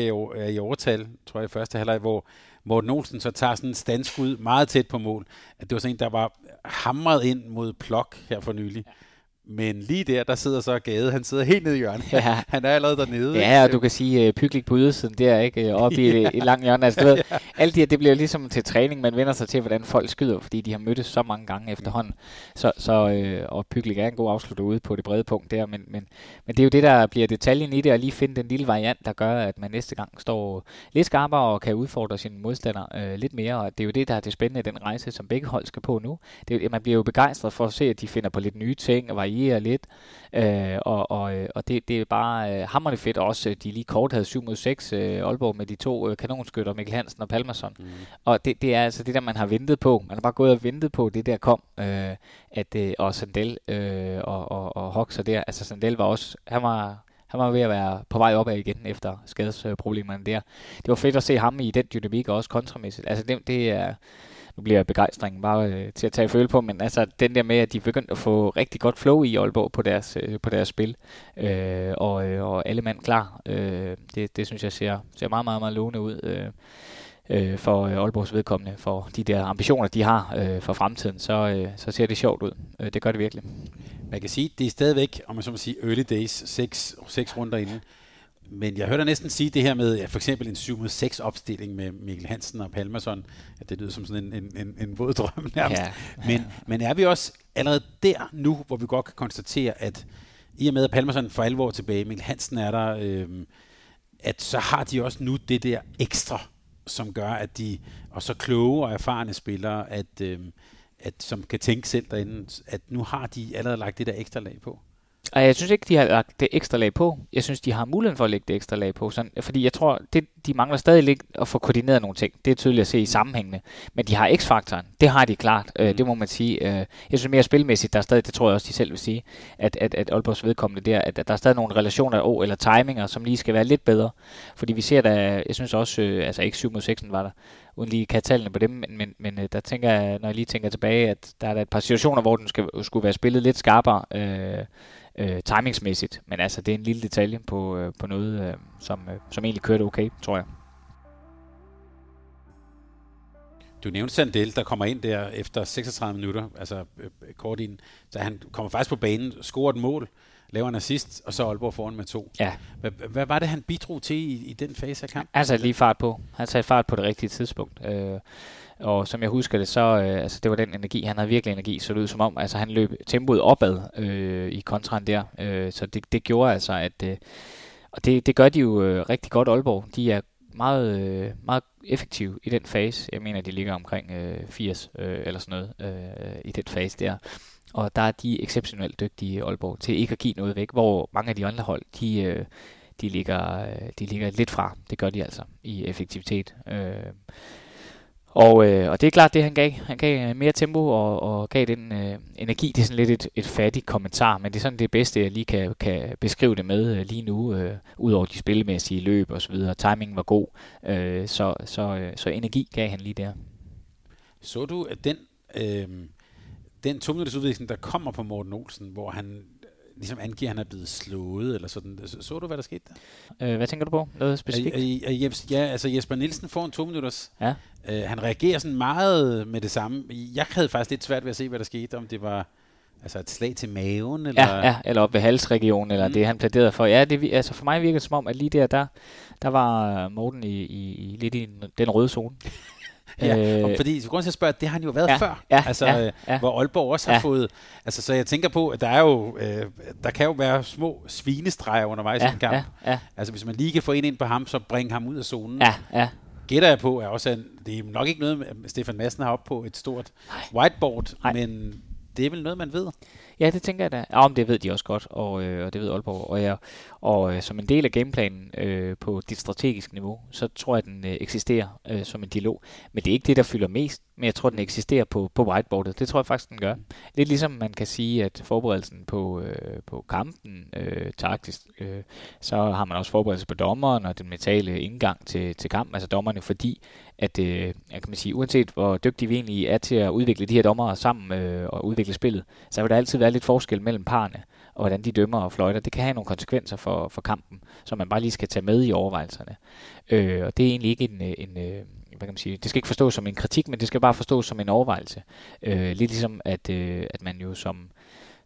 er i overtal, tror jeg i første halvleg, hvor Morten Olsen så tager sådan en standskud meget tæt på mål. At det var sådan en, der var hamret ind mod Plok her for nylig. Ja men lige der, der sidder så Gade. Han sidder helt nede i hjørnet. Ja. Han er allerede dernede. Ja, og du kan sige uh, Pyglik på ydersiden der, ikke? Øh, oppe i, ja. i lang hjørne. Altså, du ved, ja. alt det det bliver ligesom til træning. Man vender sig til, hvordan folk skyder, fordi de har mødtes så mange gange efterhånden. Så, så, øh, og Pyglik er en god afslutter ude på det brede punkt der. Men, men, men det er jo det, der bliver detaljen i det, at lige finde den lille variant, der gør, at man næste gang står lidt skarpere og kan udfordre sine modstandere øh, lidt mere. Og det er jo det, der er det spændende den rejse, som begge hold skal på nu. Det man bliver jo begejstret for at se, at de finder på lidt nye ting og varierer lidt. Øh, og og, øh, og det, det er bare øh, hammerende fedt også. De lige kort havde 7 mod 6 øh, Aalborg med de to øh, kanonskytter, Mikkel Hansen og Palmerson. Mm. Og det, det er altså det der, man har ventet på. Man har bare gået og ventet på, det der kom. Øh, at, øh, og Sandel øh, og, og, og Hoxer der. Altså Sandel var også, han var, han var ved at være på vej opad igen efter skadesproblemerne der. Det var fedt at se ham i den dynamik og også kontramæssigt. Altså det, det er nu bliver begejstringen bare øh, til at tage føle på, men altså den der med, at de begyndte at få rigtig godt flow i Aalborg på deres, øh, på deres spil, øh, og, øh, og alle mand klar, øh, det, det synes jeg ser, ser meget, meget, meget lovende ud. Øh, øh, for øh, Aalborgs vedkommende, for de der ambitioner, de har øh, for fremtiden, så, øh, så ser det sjovt ud. Øh, det gør det virkelig. Man kan sige, det er stadigvæk, om man så må sige, early days, seks, seks runder inden. Men jeg hørte næsten sige det her med, ja, for eksempel en 7 6 opstilling med Mikkel Hansen og Palmerson. Ja, det lyder som sådan en, en, en, en våd drøm nærmest. Ja. Men, men er vi også allerede der nu, hvor vi godt kan konstatere, at i og med at Palmerson for alvor tilbage, Mikkel Hansen er der, øhm, at så har de også nu det der ekstra, som gør, at de, og så kloge og erfarne spillere, at, øhm, at, som kan tænke selv derinde, at nu har de allerede lagt det der ekstra lag på. Og jeg synes ikke, de har lagt det ekstra lag på. Jeg synes, de har muligheden for at lægge det ekstra lag på. Sådan, fordi jeg tror, det, de mangler stadig lidt at få koordineret nogle ting. Det er tydeligt at se i sammenhængene. Men de har X-faktoren. Det har de klart. Øh, mm. det må man sige. Øh, jeg synes mere spilmæssigt, der er stadig, det tror jeg også, de selv vil sige, at, at, at Aalborgs vedkommende der, at, at der er stadig nogle relationer oh, eller timinger, som lige skal være lidt bedre. Fordi vi ser da, jeg synes også, øh, altså ikke 7 mod 6 var der, uden lige kan tallene på dem, men, men, men øh, der tænker jeg, når jeg lige tænker tilbage, at der er der et par situationer, hvor den skal, skulle være spillet lidt skarpere. Øh, øh, timingsmæssigt. Men altså, det er en lille detalje på, øh, på noget, øh, som, øh, som egentlig kørte okay, tror jeg. Du nævnte Sandel, der kommer ind der efter 36 minutter, altså øh, kort ind, så han kommer faktisk på banen, scorer et mål, laver en assist, og så Aalborg foran med to. Ja. Hvad, hvad var det, han bidrog til i, i den fase af kampen? Altså lige fart på. Han satte fart på det rigtige tidspunkt. Øh, og som jeg husker det, så øh, altså, det var den energi, han havde virkelig energi, så det ud som om, altså han løb tempoet opad øh, i kontraen der, øh, så det, det gjorde altså, at, øh, og det, det gør de jo øh, rigtig godt Aalborg, de er meget, øh, meget effektive i den fase, jeg mener, de ligger omkring øh, 80 øh, eller sådan noget øh, i den fase der, og der er de exceptionelt dygtige Aalborg til ikke at give noget væk, hvor mange af de andre hold, de, øh, de, ligger, øh, de ligger lidt fra, det gør de altså i effektivitet. Øh, og, øh, og det er klart det, han gav. Han gav øh, mere tempo og, og gav den øh, energi. Det er sådan lidt et, et fattigt kommentar, men det er sådan det bedste, jeg lige kan, kan beskrive det med øh, lige nu. Øh, Udover de spillemæssige løb og så videre. Timingen var god, øh, så, så, øh, så energi gav han lige der. Så du, at den, øh, den to minutters udvikling, der kommer på Morten Olsen, hvor han ligesom angiver, at han er blevet slået, eller sådan. Så, så du, hvad der skete der? Øh, hvad tænker du på? Noget specifikt? Øh, øh, ja, altså Jesper Nielsen får en to minutters. Ja. Øh, han reagerer sådan meget med det samme. Jeg havde faktisk lidt svært ved at se, hvad der skete, om det var altså et slag til maven, eller... Ja, ja eller op ved halsregionen, eller mm. det han plæderede for. Ja, det, altså for mig virker det som om, at lige der, der, der var Morten i, i, i lidt i den røde zone. Ja, øh, fordi grund til at spørge, det har han jo været ja, før, ja, altså, ja, øh, ja. hvor Aalborg også har ja. fået, altså så jeg tænker på, at der er jo, øh, der kan jo være små svinestreger undervejs ja, i en kamp. Ja, ja. Altså hvis man lige kan få en ind på ham, så bringe ham ud af zonen. Ja, ja. Gætter jeg på, er også, en, det er nok ikke noget, Stefan Madsen har op på et stort whiteboard, Nej. men det er vel noget, man ved? Ja, det tænker jeg da. Ja, om det ved de også godt, og, øh, og det ved Aalborg. Og, ja, og øh, som en del af gameplanen øh, på dit strategiske niveau, så tror jeg, at den øh, eksisterer øh, som en dialog. Men det er ikke det, der fylder mest, men jeg tror, den eksisterer på, på whiteboardet. Det tror jeg faktisk, den gør. Lidt ligesom man kan sige, at forberedelsen på, øh, på kampen, øh, taktisk, øh, så har man også forberedelse på dommeren og den mentale indgang til, til kampen, altså dommerne, fordi at, øh, kan man sige, uanset hvor dygtige vi egentlig er til at udvikle de her dommere sammen øh, og udvikle spillet, så vil der altid være lidt forskel mellem parerne, og hvordan de dømmer og fløjter. Det kan have nogle konsekvenser for, for kampen, som man bare lige skal tage med i overvejelserne. Øh, og det er egentlig ikke en, øh, en, en hvad kan man sige, det skal ikke forstås som en kritik, men det skal bare forstås som en overvejelse. Øh, lidt ligesom, at, øh, at man jo som,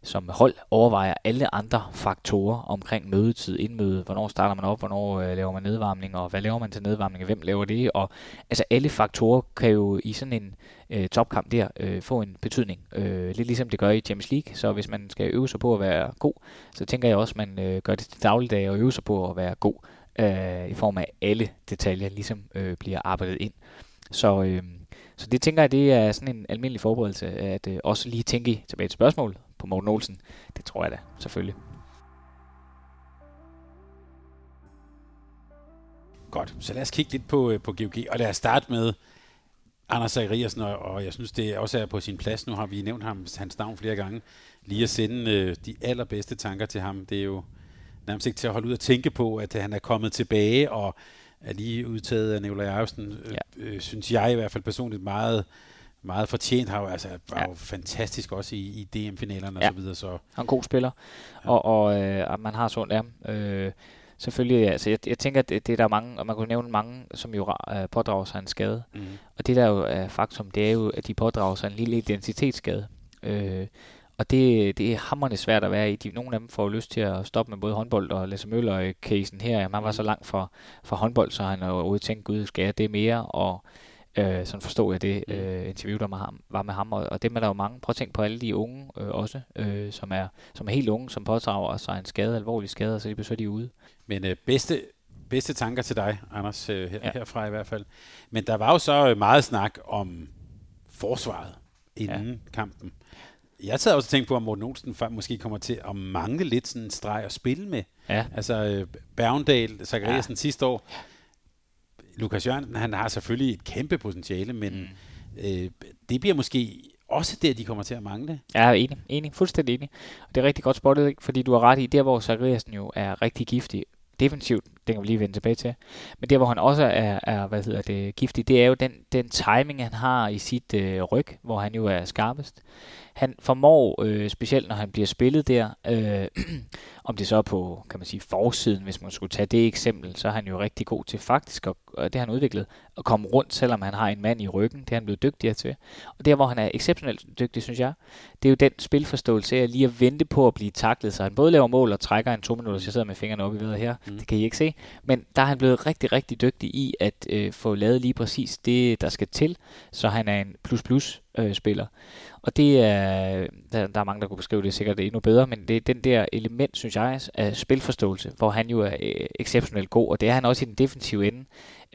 som hold overvejer alle andre faktorer omkring mødetid, indmøde, hvornår starter man op, hvornår øh, laver man nedvarmning, og hvad laver man til nedvarmning, og hvem laver det, og altså alle faktorer kan jo i sådan en øh, topkamp der øh, få en betydning. Øh, lidt ligesom det gør i Champions League, så hvis man skal øve sig på at være god, så tænker jeg også, at man øh, gør det til dagligdag og øve sig på at være god øh, i form af alle detaljer ligesom øh, bliver arbejdet ind. Så, øh, så det tænker jeg, det er sådan en almindelig forberedelse, at øh, også lige tænke tilbage til spørgsmålet på Morten Olsen. Det tror jeg da, selvfølgelig. Godt, så lad os kigge lidt på, øh, på GOG, og lad os starte med Anders Zachariasen, og, og jeg synes, det også er på sin plads. Nu har vi nævnt ham, hans navn flere gange. Lige at sende øh, de allerbedste tanker til ham. Det er jo nærmest ikke til at holde ud og tænke på, at han er kommet tilbage, og er lige udtaget af Nikolaj Jacobsen, øh, ja. øh, synes jeg i hvert fald personligt meget meget fortjent, har jo, altså, var ja. jo fantastisk også i, i DM-finalerne ja. og så videre. Så. Han er en god spiller, ja. og, og øh, man har sådan ja, øh, selvfølgelig, altså jeg, jeg tænker, at det, det er der mange, og man kunne nævne mange, som jo øh, pådrager sig en skade. Mm. Og det der jo er faktum, det er jo, at de pådrager sig en lille identitetsskade. Øh, og det, det er hammerne svært at være i. De, nogle af dem får lyst til at stoppe med både håndbold og Lasse Møller-casen her. Jamen, han var så langt fra, fra håndbold, så han overhovedet tænkt, gud, skal jeg det mere? Og øh, sådan forstod jeg det mm. øh, interview, der med ham, var med ham. Og, og dem er der jo mange. Prøv at tænke på alle de unge øh, også, øh, som, er, som er helt unge, som påtager sig en skade, alvorlig skade, og så de, så er de ude. Men øh, bedste, bedste tanker til dig, Anders, øh, her, ja. herfra i hvert fald. Men der var jo så meget snak om forsvaret inden ja. kampen. Jeg sad også og tænkte på, at Morten Olsen måske kommer til at mangle lidt sådan en streg at spille med. Ja. Altså øh, Bergendal, Zachariasen ja. sidste år. Lukas Jørgensen, han har selvfølgelig et kæmpe potentiale, men mm. øh, det bliver måske også der, de kommer til at mangle. Ja, enig. enig. Fuldstændig enig. Og det er rigtig godt spottet, fordi du har ret i, der hvor Zachariasen jo er rigtig giftig, defensivt, det kan vi lige vende tilbage til. Men der, hvor han også er, er hvad hedder det, giftig, det er jo den, den timing, han har i sit øh, ryg, hvor han jo er skarpest han formår, øh, specielt når han bliver spillet der, øh, om det så er på, kan man sige, forsiden, hvis man skulle tage det eksempel, så er han jo rigtig god til faktisk, og, og det har han udviklet, at komme rundt, selvom han har en mand i ryggen. Det er han blevet dygtigere til. Og der, hvor han er exceptionelt dygtig, synes jeg, det er jo den spilforståelse af lige at vente på at blive taklet, så han både laver mål og trækker en to minutter, så jeg sidder med fingrene oppe i videre her. Mm. Det kan I ikke se. Men der er han blevet rigtig, rigtig dygtig i at øh, få lavet lige præcis det, der skal til, så han er en plus-plus øh, spiller. Og det er, der, der er mange, der kunne beskrive det sikkert endnu bedre, men det er den der element, synes jeg, af spilforståelse, hvor han jo er øh, exceptionelt god, og det er han også i den defensive ende.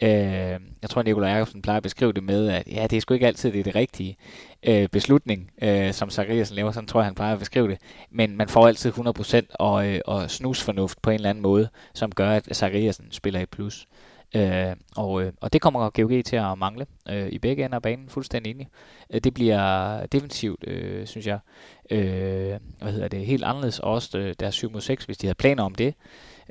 Øh, jeg tror, Nikolaj Jacobsen plejer at beskrive det med, at ja, det er sgu ikke altid det, det rigtige øh, beslutning, øh, som Zachariasen laver, sådan tror jeg, han plejer at beskrive det. Men man får altid 100% og, øh, og snusfornuft på en eller anden måde, som gør, at Zachariasen spiller i plus. Øh, og, øh, og det kommer GOG til at mangle øh, i begge ender af banen, fuldstændig enig. Øh, det bliver defensivt, øh, synes jeg, øh, hvad hedder det, helt anderledes. Også øh, deres 7 mod 6, hvis de havde planer om det,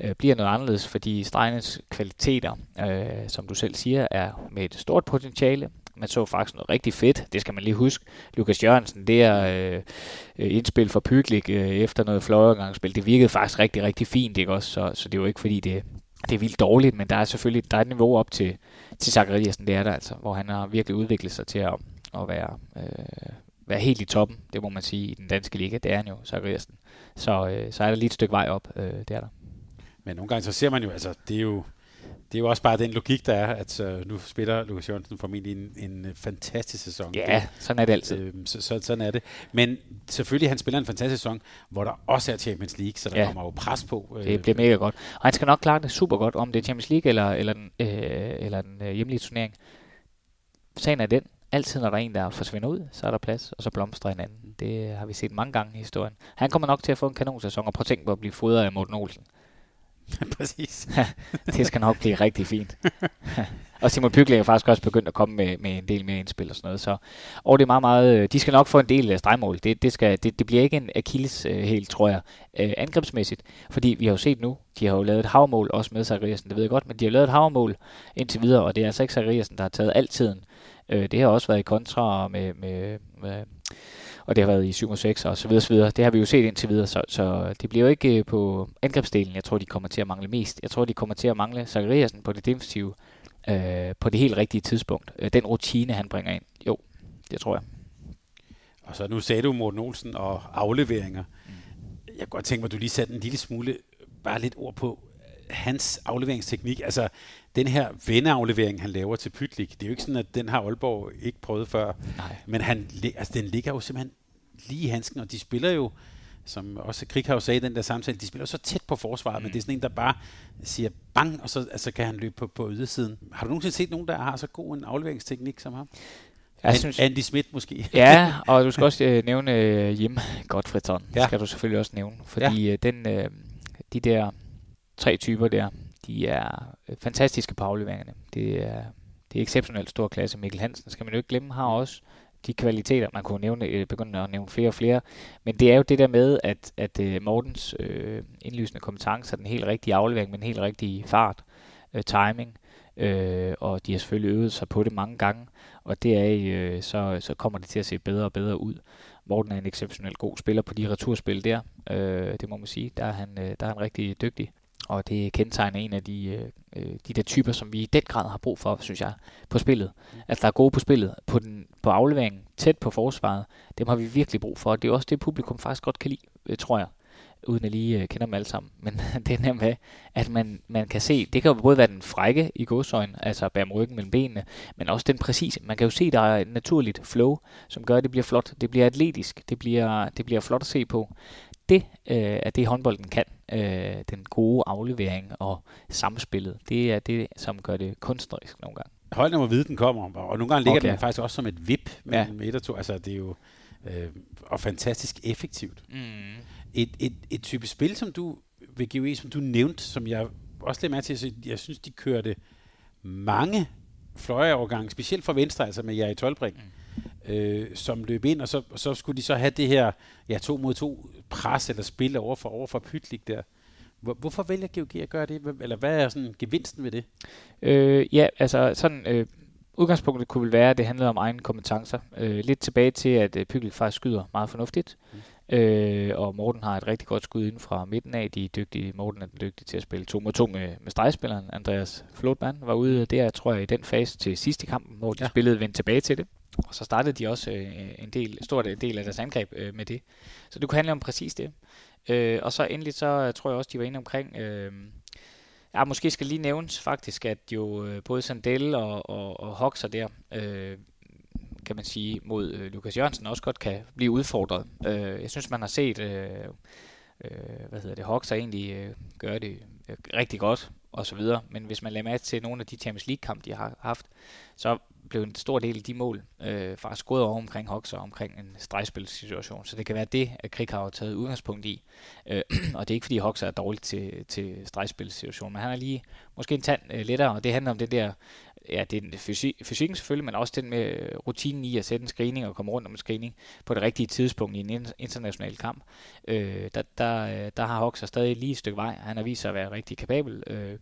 øh, bliver noget anderledes, fordi stregenes kvaliteter, øh, som du selv siger, er med et stort potentiale. Man så faktisk noget rigtig fedt, det skal man lige huske. Lukas Jørgensen, det er øh, øh indspil for Pyglik øh, efter noget fløjegangsspil. Det virkede faktisk rigtig, rigtig fint, ikke også? Så, så det er jo ikke fordi, det, det er vildt dårligt, men der er selvfølgelig der er et niveau op til, til Zachariasen, det er der altså, hvor han har virkelig udviklet sig til at, at være, øh, være helt i toppen, det må man sige, i den danske liga. Det er han jo, Zachariasen. Så, øh, så er der lige et stykke vej op, øh, det er der. Men nogle gange så ser man jo, altså det er jo, det er jo også bare den logik, der er, at uh, nu spiller Lukas Jørgensen formentlig en, en øh, fantastisk sæson. Ja, det, sådan er det altid. Øh, så, så, sådan er det. Men selvfølgelig, han spiller en fantastisk sæson, hvor der også er Champions League, så der ja. kommer jo pres på. Øh, det bliver mega godt. Og han skal nok klare det super godt, om det er Champions League eller, eller den, øh, eller den øh, hjemlige turnering. Sagen er den, altid når der er en, der forsvinder ud, så er der plads, og så blomstrer en anden. Det har vi set mange gange i historien. Han kommer nok til at få en kanonsæson, og prøv at tænke på at blive fodret af Morten Olsen. Præcis. det skal nok blive rigtig fint. og Simon Pygge er faktisk også begyndt at komme med, med en del mere indspil og sådan noget. Så, og det er meget, meget, øh, de skal nok få en del af stregmål. Det, det, skal, det, det bliver ikke en Achilles uh, helt, tror jeg, uh, angrebsmæssigt. Fordi vi har jo set nu, de har jo lavet et havmål også med Zachariasen, det ved jeg godt, men de har lavet et havmål indtil videre, og det er altså ikke Zachariasen, der har taget altiden. Uh, det har også været i kontra med, med, med og det har været i 7 og 6 og så videre, så videre. Det har vi jo set indtil videre, så, så det bliver jo ikke øh, på angrebsdelen, jeg tror, de kommer til at mangle mest. Jeg tror, de kommer til at mangle Zachariasen på det defensive øh, på det helt rigtige tidspunkt. Øh, den rutine, han bringer ind. Jo, det tror jeg. Og så nu sagde du Morten Olsen og afleveringer. Mm. Jeg kunne godt tænke mig, at du lige satte en lille smule, bare lidt ord på hans afleveringsteknik. Altså, den her venneaflevering, han laver til Pytlik, det er jo ikke sådan, at den har Aalborg ikke prøvet før. Nej. Men han, altså, den ligger jo simpelthen lige i handsken, og de spiller jo, som også Krighav sagde i den der samtale, de spiller så tæt på forsvaret, mm. men det er sådan en, der bare siger bang, og så altså, kan han løbe på, på ydersiden. Har du nogensinde set nogen, der har så god en afleveringsteknik som ham? Jeg synes, Andy Smith måske. ja, og du skal også øh, nævne øh, Jim Godfredson. Ja. skal du selvfølgelig også nævne. Fordi ja. øh, den, øh, de der tre typer der, de er øh, fantastiske på afleveringerne. Det er, det er exceptionelt stor klasse. Mikkel Hansen skal man jo ikke glemme, har også de kvaliteter, man kunne nævne, øh, begynde at nævne flere og flere, men det er jo det der med, at, at uh, Mortens øh, indlysende kompetencer, den helt rigtige aflevering, med en helt rigtig fart, øh, timing, øh, og de har selvfølgelig øvet sig på det mange gange, og det er, øh, så, så kommer det til at se bedre og bedre ud. Morten er en exceptionelt god spiller på de returspil der, øh, det må man sige, der er han, øh, der er han rigtig dygtig og det kendetegner en af de, øh, øh, de der typer, som vi i den grad har brug for, synes jeg, på spillet. At der er gode på spillet, på, den, på afleveringen, tæt på forsvaret, dem har vi virkelig brug for. Det er også det, publikum faktisk godt kan lide, øh, tror jeg uden at lige øh, kender dem alle sammen. Men det er nemt, at man, man kan se, det kan jo både være den frække i godsøjen, altså bære ryggen mellem benene, men også den præcise. Man kan jo se, der er et naturligt flow, som gør, at det bliver flot. Det bliver atletisk. Det bliver, det bliver flot at se på det øh, er det, håndbolden kan. Øh, den gode aflevering og samspillet. Det er det, som gør det kunstnerisk nogle gange. Holdene må vide, den kommer, og nogle gange ligger okay. den faktisk også som et vip mellem ja. et og to. Altså, det er jo øh, og fantastisk effektivt. Mm. Et, et, et type spil, som du ved GOE, som du nævnte, som jeg også lidt med til, så jeg synes, de kørte mange fløjeovergange, specielt fra venstre, altså med jer i Tolbring. Mm øh, som løb ind, og så, så skulle de så have det her ja, to mod to pres eller spil over for, over for Pytlik der. Hvor, hvorfor vælger GOG at gøre det? Eller hvad er sådan gevinsten ved det? Øh, ja, altså sådan... Øh udgangspunktet kunne vel være, at det handlede om egne kompetencer. Øh, lidt tilbage til, at øh, Pygel faktisk skyder meget fornuftigt. Mm. Øh, og Morten har et rigtig godt skud inden fra midten af. De er dygtige. Morten er dygtig til at spille to mod to med, med stregspilleren. Andreas Flotman var ude der, tror jeg, i den fase til sidste kampen, hvor de ja. spillede vendt tilbage til det. Og så startede de også øh, en del, stor del af deres angreb øh, med det. Så det kunne handle om præcis det. Øh, og så endelig så tror jeg også, de var inde omkring... Øh, ja, måske skal lige nævnes faktisk, at jo øh, både Sandel og, og, og Hoxer der, øh, kan man sige, mod øh, Lukas Jørgensen også godt kan blive udfordret. Øh, jeg synes, man har set, øh, øh, hvad hedder det, Hoxer egentlig øh, gøre det øh, rigtig godt og så videre. Men hvis man lader mærke til nogle af de Champions League-kampe, de har haft, så blev en stor del af de mål øh, faktisk gået over omkring Hoxer omkring en stregspilssituation. Så det kan være det, at Krik har taget udgangspunkt i. Øh, og det er ikke fordi Hawks er dårligt til, til stregspilssituation, men han er lige måske en tand øh, lettere, og det handler om det der ja, det er fysik, fysikken selvfølgelig, men også den med øh, rutinen i at sætte en screening og komme rundt om en screening på det rigtige tidspunkt i en international kamp. Øh, der, der, øh, der har Hoxer stadig lige et stykke vej. Han har vist sig at være rigtig kapabel, øh,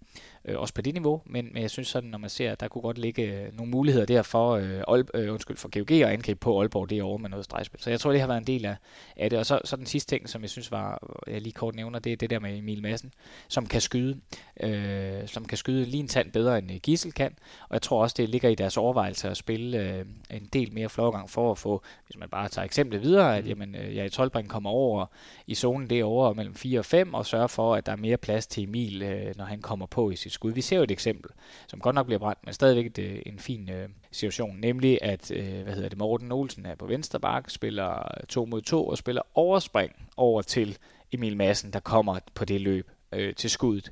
øh, også på det niveau, men, men jeg synes sådan, når man ser, at der kunne godt ligge øh, nogle muligheder der for, øh, Aalb, øh, undskyld, for GOG at angribe på Aalborg derovre med noget stregspil. Så jeg tror, det har været en del af, af det. Og så, så den sidste ting, som jeg synes var, jeg lige kort nævner, det er det der med Emil Madsen, som kan skyde, øh, som kan skyde lige en tand bedre end Gissel kan, og jeg tror også, det ligger i deres overvejelse at spille øh, en del mere flowgang for at få, hvis man bare tager eksemplet videre, at mm. jamen, øh, jeg i Tolbring kommer over i zonen derovre mellem 4 og 5, og sørger for, at der er mere plads til Emil, øh, når han kommer på i sit skud. Vi ser jo et eksempel, som godt nok bliver brændt, men stadigvæk et, øh, en fin øh, situation, nemlig at, øh, hvad hedder det, Morten Olsen er på venstre bak, spiller 2 mod 2 og spiller overspring over til Emil Madsen, der kommer på det løb øh, til skuddet.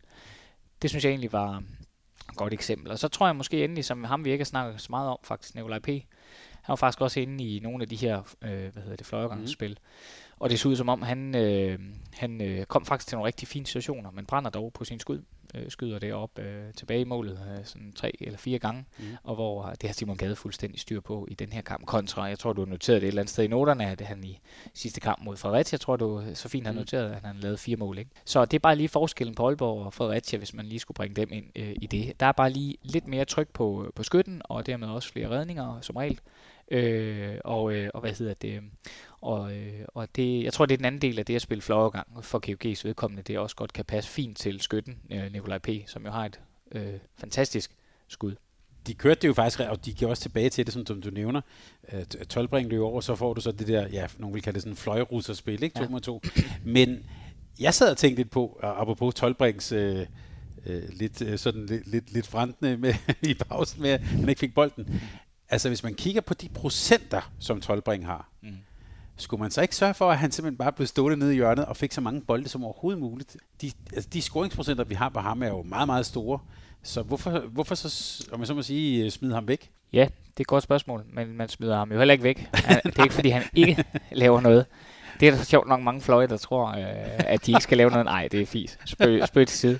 Det synes jeg egentlig var, godt eksempel. Og så tror jeg måske endelig, som ham vi ikke har snakket så meget om faktisk, Nikolaj P., Han var faktisk også inde i nogle af de her, øh, hvad hedder det, fløjergangsspil. Mm. Og det så ud som om, han, øh, han øh, kom faktisk til nogle rigtig fine situationer, men brænder dog på sin skud øh, skyder det op øh, tilbage i målet øh, sådan tre eller fire gange, mm. og hvor det har Simon Gade fuldstændig styr på i den her kamp kontra. Jeg tror, du har noteret det et eller andet sted i noterne, at han i sidste kamp mod Fredericia, jeg tror du så fint har mm. noteret, at han lavede fire mål. Ikke? Så det er bare lige forskellen på Aalborg og Fredericia, hvis man lige skulle bringe dem ind øh, i det. Der er bare lige lidt mere tryk på, på skytten, og dermed også flere redninger som regel. Øh, og, øh, og hvad hedder det? Og, øh, og det, jeg tror, det er den anden del af det at spille fløjegang for KUG's vedkommende, det også godt kan passe fint til skytten, øh, Nikolaj P., som jo har et øh, fantastisk skud. De kørte det jo faktisk, og de gik også tilbage til det, som, som du nævner. Øh, 12 løb over, så får du så det der, ja, nogen vil kalde det sådan fløjerusserspil, ikke? 2 ja. mod 2. Men jeg sad og tænkte lidt på, apropos 12 øh, øh, lidt, øh, sådan lidt, lidt, lidt frantende med, i pausen med, at han ikke fik bolden. Altså, hvis man kigger på de procenter, som Tolbring har, mm. skulle man så ikke sørge for, at han simpelthen bare blev stående nede i hjørnet og fik så mange bolde som overhovedet muligt? De, altså, de scoringsprocenter, vi har på ham, er jo meget, meget store. Så hvorfor, hvorfor så, om jeg så må sige, smide ham væk? Ja, det er et godt spørgsmål, men man smider ham jo heller ikke væk. det er ikke, fordi han ikke laver noget. Det er der sjovt nok mange fløje, der tror, øh, at de ikke skal lave noget. Nej, det er fis. Spøg, spøg til side.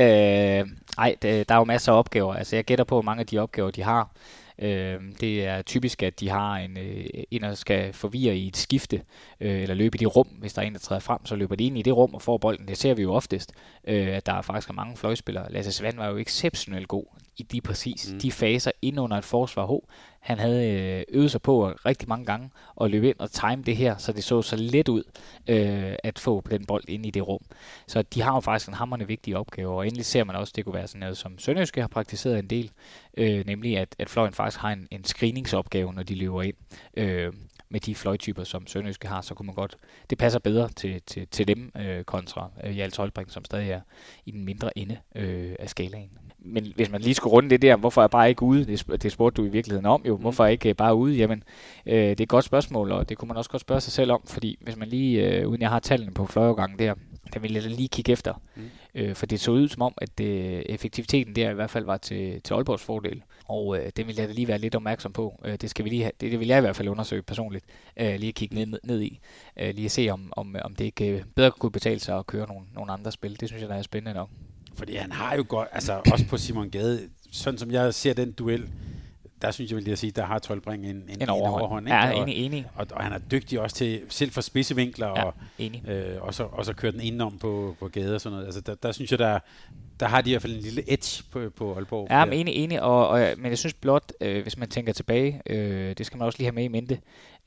Øh, ej, det, der er jo masser af opgaver. Altså, jeg gætter på, at mange af de opgaver, de har, Øh, det er typisk, at de har en, øh, en der skal forvirre i et skifte, øh, eller løbe i det rum. Hvis der er en, der træder frem, så løber de ind i det rum og får bolden. Det ser vi jo oftest, øh, at der er faktisk er mange fløjspillere. Lasse Svand var jo exceptionelt god i de præcis mm. de faser ind under et forsvar. Ho, han havde øh, øvet sig på rigtig mange gange at løbe ind og time det her, så det så så let ud øh, at få den bold ind i det rum. Så de har jo faktisk en hammerende vigtig opgave, og endelig ser man også, at det kunne være sådan noget, som Sønderjyske har praktiseret en del, øh, nemlig at, at fløjen faktisk har en, en screeningsopgave, når de løber ind. Øh, med de fløjtyper, som Sønderjyske har, så kunne man godt, det passer bedre til, til, til dem øh, kontra øh, Hjalte Holbring, som stadig er i den mindre ende øh, af skalaen men hvis man lige skulle runde det der, hvorfor er jeg bare ikke ude? Det, det spurgte du i virkeligheden om jo. Mm. Hvorfor er jeg ikke øh, bare ude? Jamen, øh, det er et godt spørgsmål, og det kunne man også godt spørge sig selv om, fordi hvis man lige, øh, uden jeg har tallene på fløjegangen der, der ville jeg lige kigge efter. Mm. Øh, for det så ud som om, at det, effektiviteten der i hvert fald var til, til Aalborgs fordel. Og øh, det vil jeg da lige være lidt opmærksom på. Øh, det skal vi lige have, det, det vil jeg i hvert fald undersøge personligt. Øh, lige at kigge ned, ned i. Øh, lige at se, om, om, om det ikke øh, bedre kunne betale sig at køre nogle, nogle andre spil. Det synes jeg, der er spændende nok. Fordi han har jo godt, altså også på Simon Gade, sådan som jeg ser den duel, der synes jeg vil jeg sige, der har Tolbring en, en, en overhånd. overhånd ikke? Ja, og, enig, enig. Og, og, han er dygtig også til, selv for spidsevinkler, ja, og, enig. Øh, og, så, og så køre den indenom på, på gade og sådan noget. Altså der, der synes jeg, der, der har de i hvert fald en lille edge på, på Aalborg. Ja, men enig, enig. Og, og, men jeg synes blot, øh, hvis man tænker tilbage, øh, det skal man også lige have med i mente,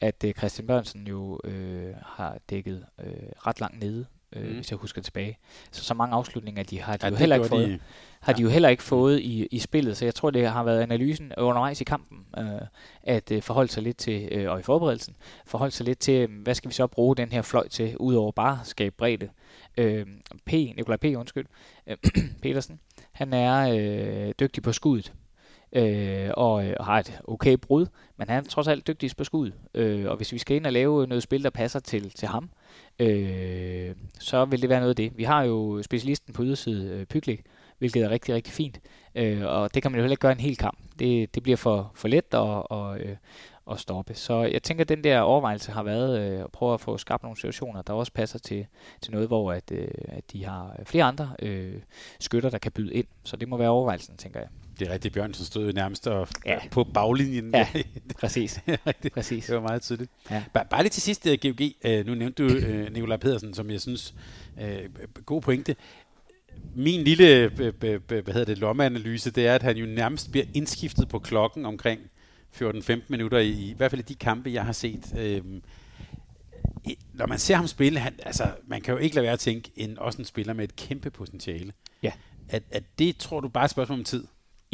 at øh, Christian Børnsen jo øh, har dækket øh, ret langt nede øh, mm. hvis jeg husker tilbage. Så så mange afslutninger de har de ja, jo heller ikke fået. De, har ja. de jo heller ikke fået i, i spillet, så jeg tror, det har været analysen undervejs i kampen, øh, at øh, forholde sig lidt til, øh, og i forberedelsen, forholde sig lidt til, hvad skal vi så bruge den her fløj til, udover bare at skabe bredde. Øh, P, Nikolaj P, undskyld, øh, Petersen, han er øh, dygtig på skuddet, øh, og, øh, har et okay brud, men han er trods alt dygtig på skud. Øh, og hvis vi skal ind og lave noget spil, der passer til, til ham, øh, så vil det være noget af det. Vi har jo specialisten på yderside, øh, Pyklik, hvilket er rigtig, rigtig fint. Øh, og det kan man jo heller ikke gøre en hel kamp. Det, det bliver for, for let at, og, øh, at stoppe. Så jeg tænker, at den der overvejelse har været øh, at prøve at få skabt nogle situationer, der også passer til, til noget, hvor at, øh, at de har flere andre øh, skytter, der kan byde ind. Så det må være overvejelsen, tænker jeg. Det er rigtigt, Bjørnsen stod nærmest og, ja. på baglinjen. Ja, præcis. præcis. Det var meget tydeligt. Ja. Bare, bare lige til sidst, GOG. Uh, øh, nu nævnte du uh, Nikolaj Pedersen, som jeg synes, god pointe. Min lille hvad hedder det, lommeanalyse, det er, at han jo nærmest bliver indskiftet på klokken omkring 14-15 minutter, i, i hvert fald i de kampe, jeg har set. Uh, når man ser ham spille, han, altså, man kan jo ikke lade være at tænke, en, også en spiller med et kæmpe potentiale. Ja. At, at det tror du bare er et spørgsmål om tid?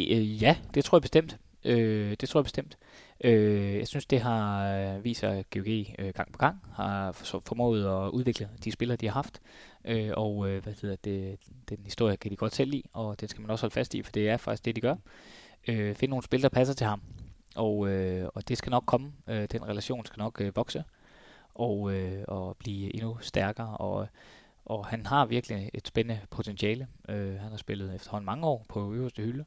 Øh, ja, det tror jeg bestemt. Øh, det tror jeg bestemt. Øh, jeg synes, det har øh, viser vist sig, at GOG øh, gang på gang har formået at udvikle de spillere, de har haft. Øh, og øh, hvad hedder det, den historie kan de godt selv lide, og det skal man også holde fast i, for det er faktisk det, de gør. Øh, finde nogle spil, der passer til ham. Og, øh, og det skal nok komme. Øh, den relation skal nok øh, vokse og, øh, og blive endnu stærkere. Og, og han har virkelig et spændende potentiale. Øh, han har spillet efterhånden mange år på øverste hylde,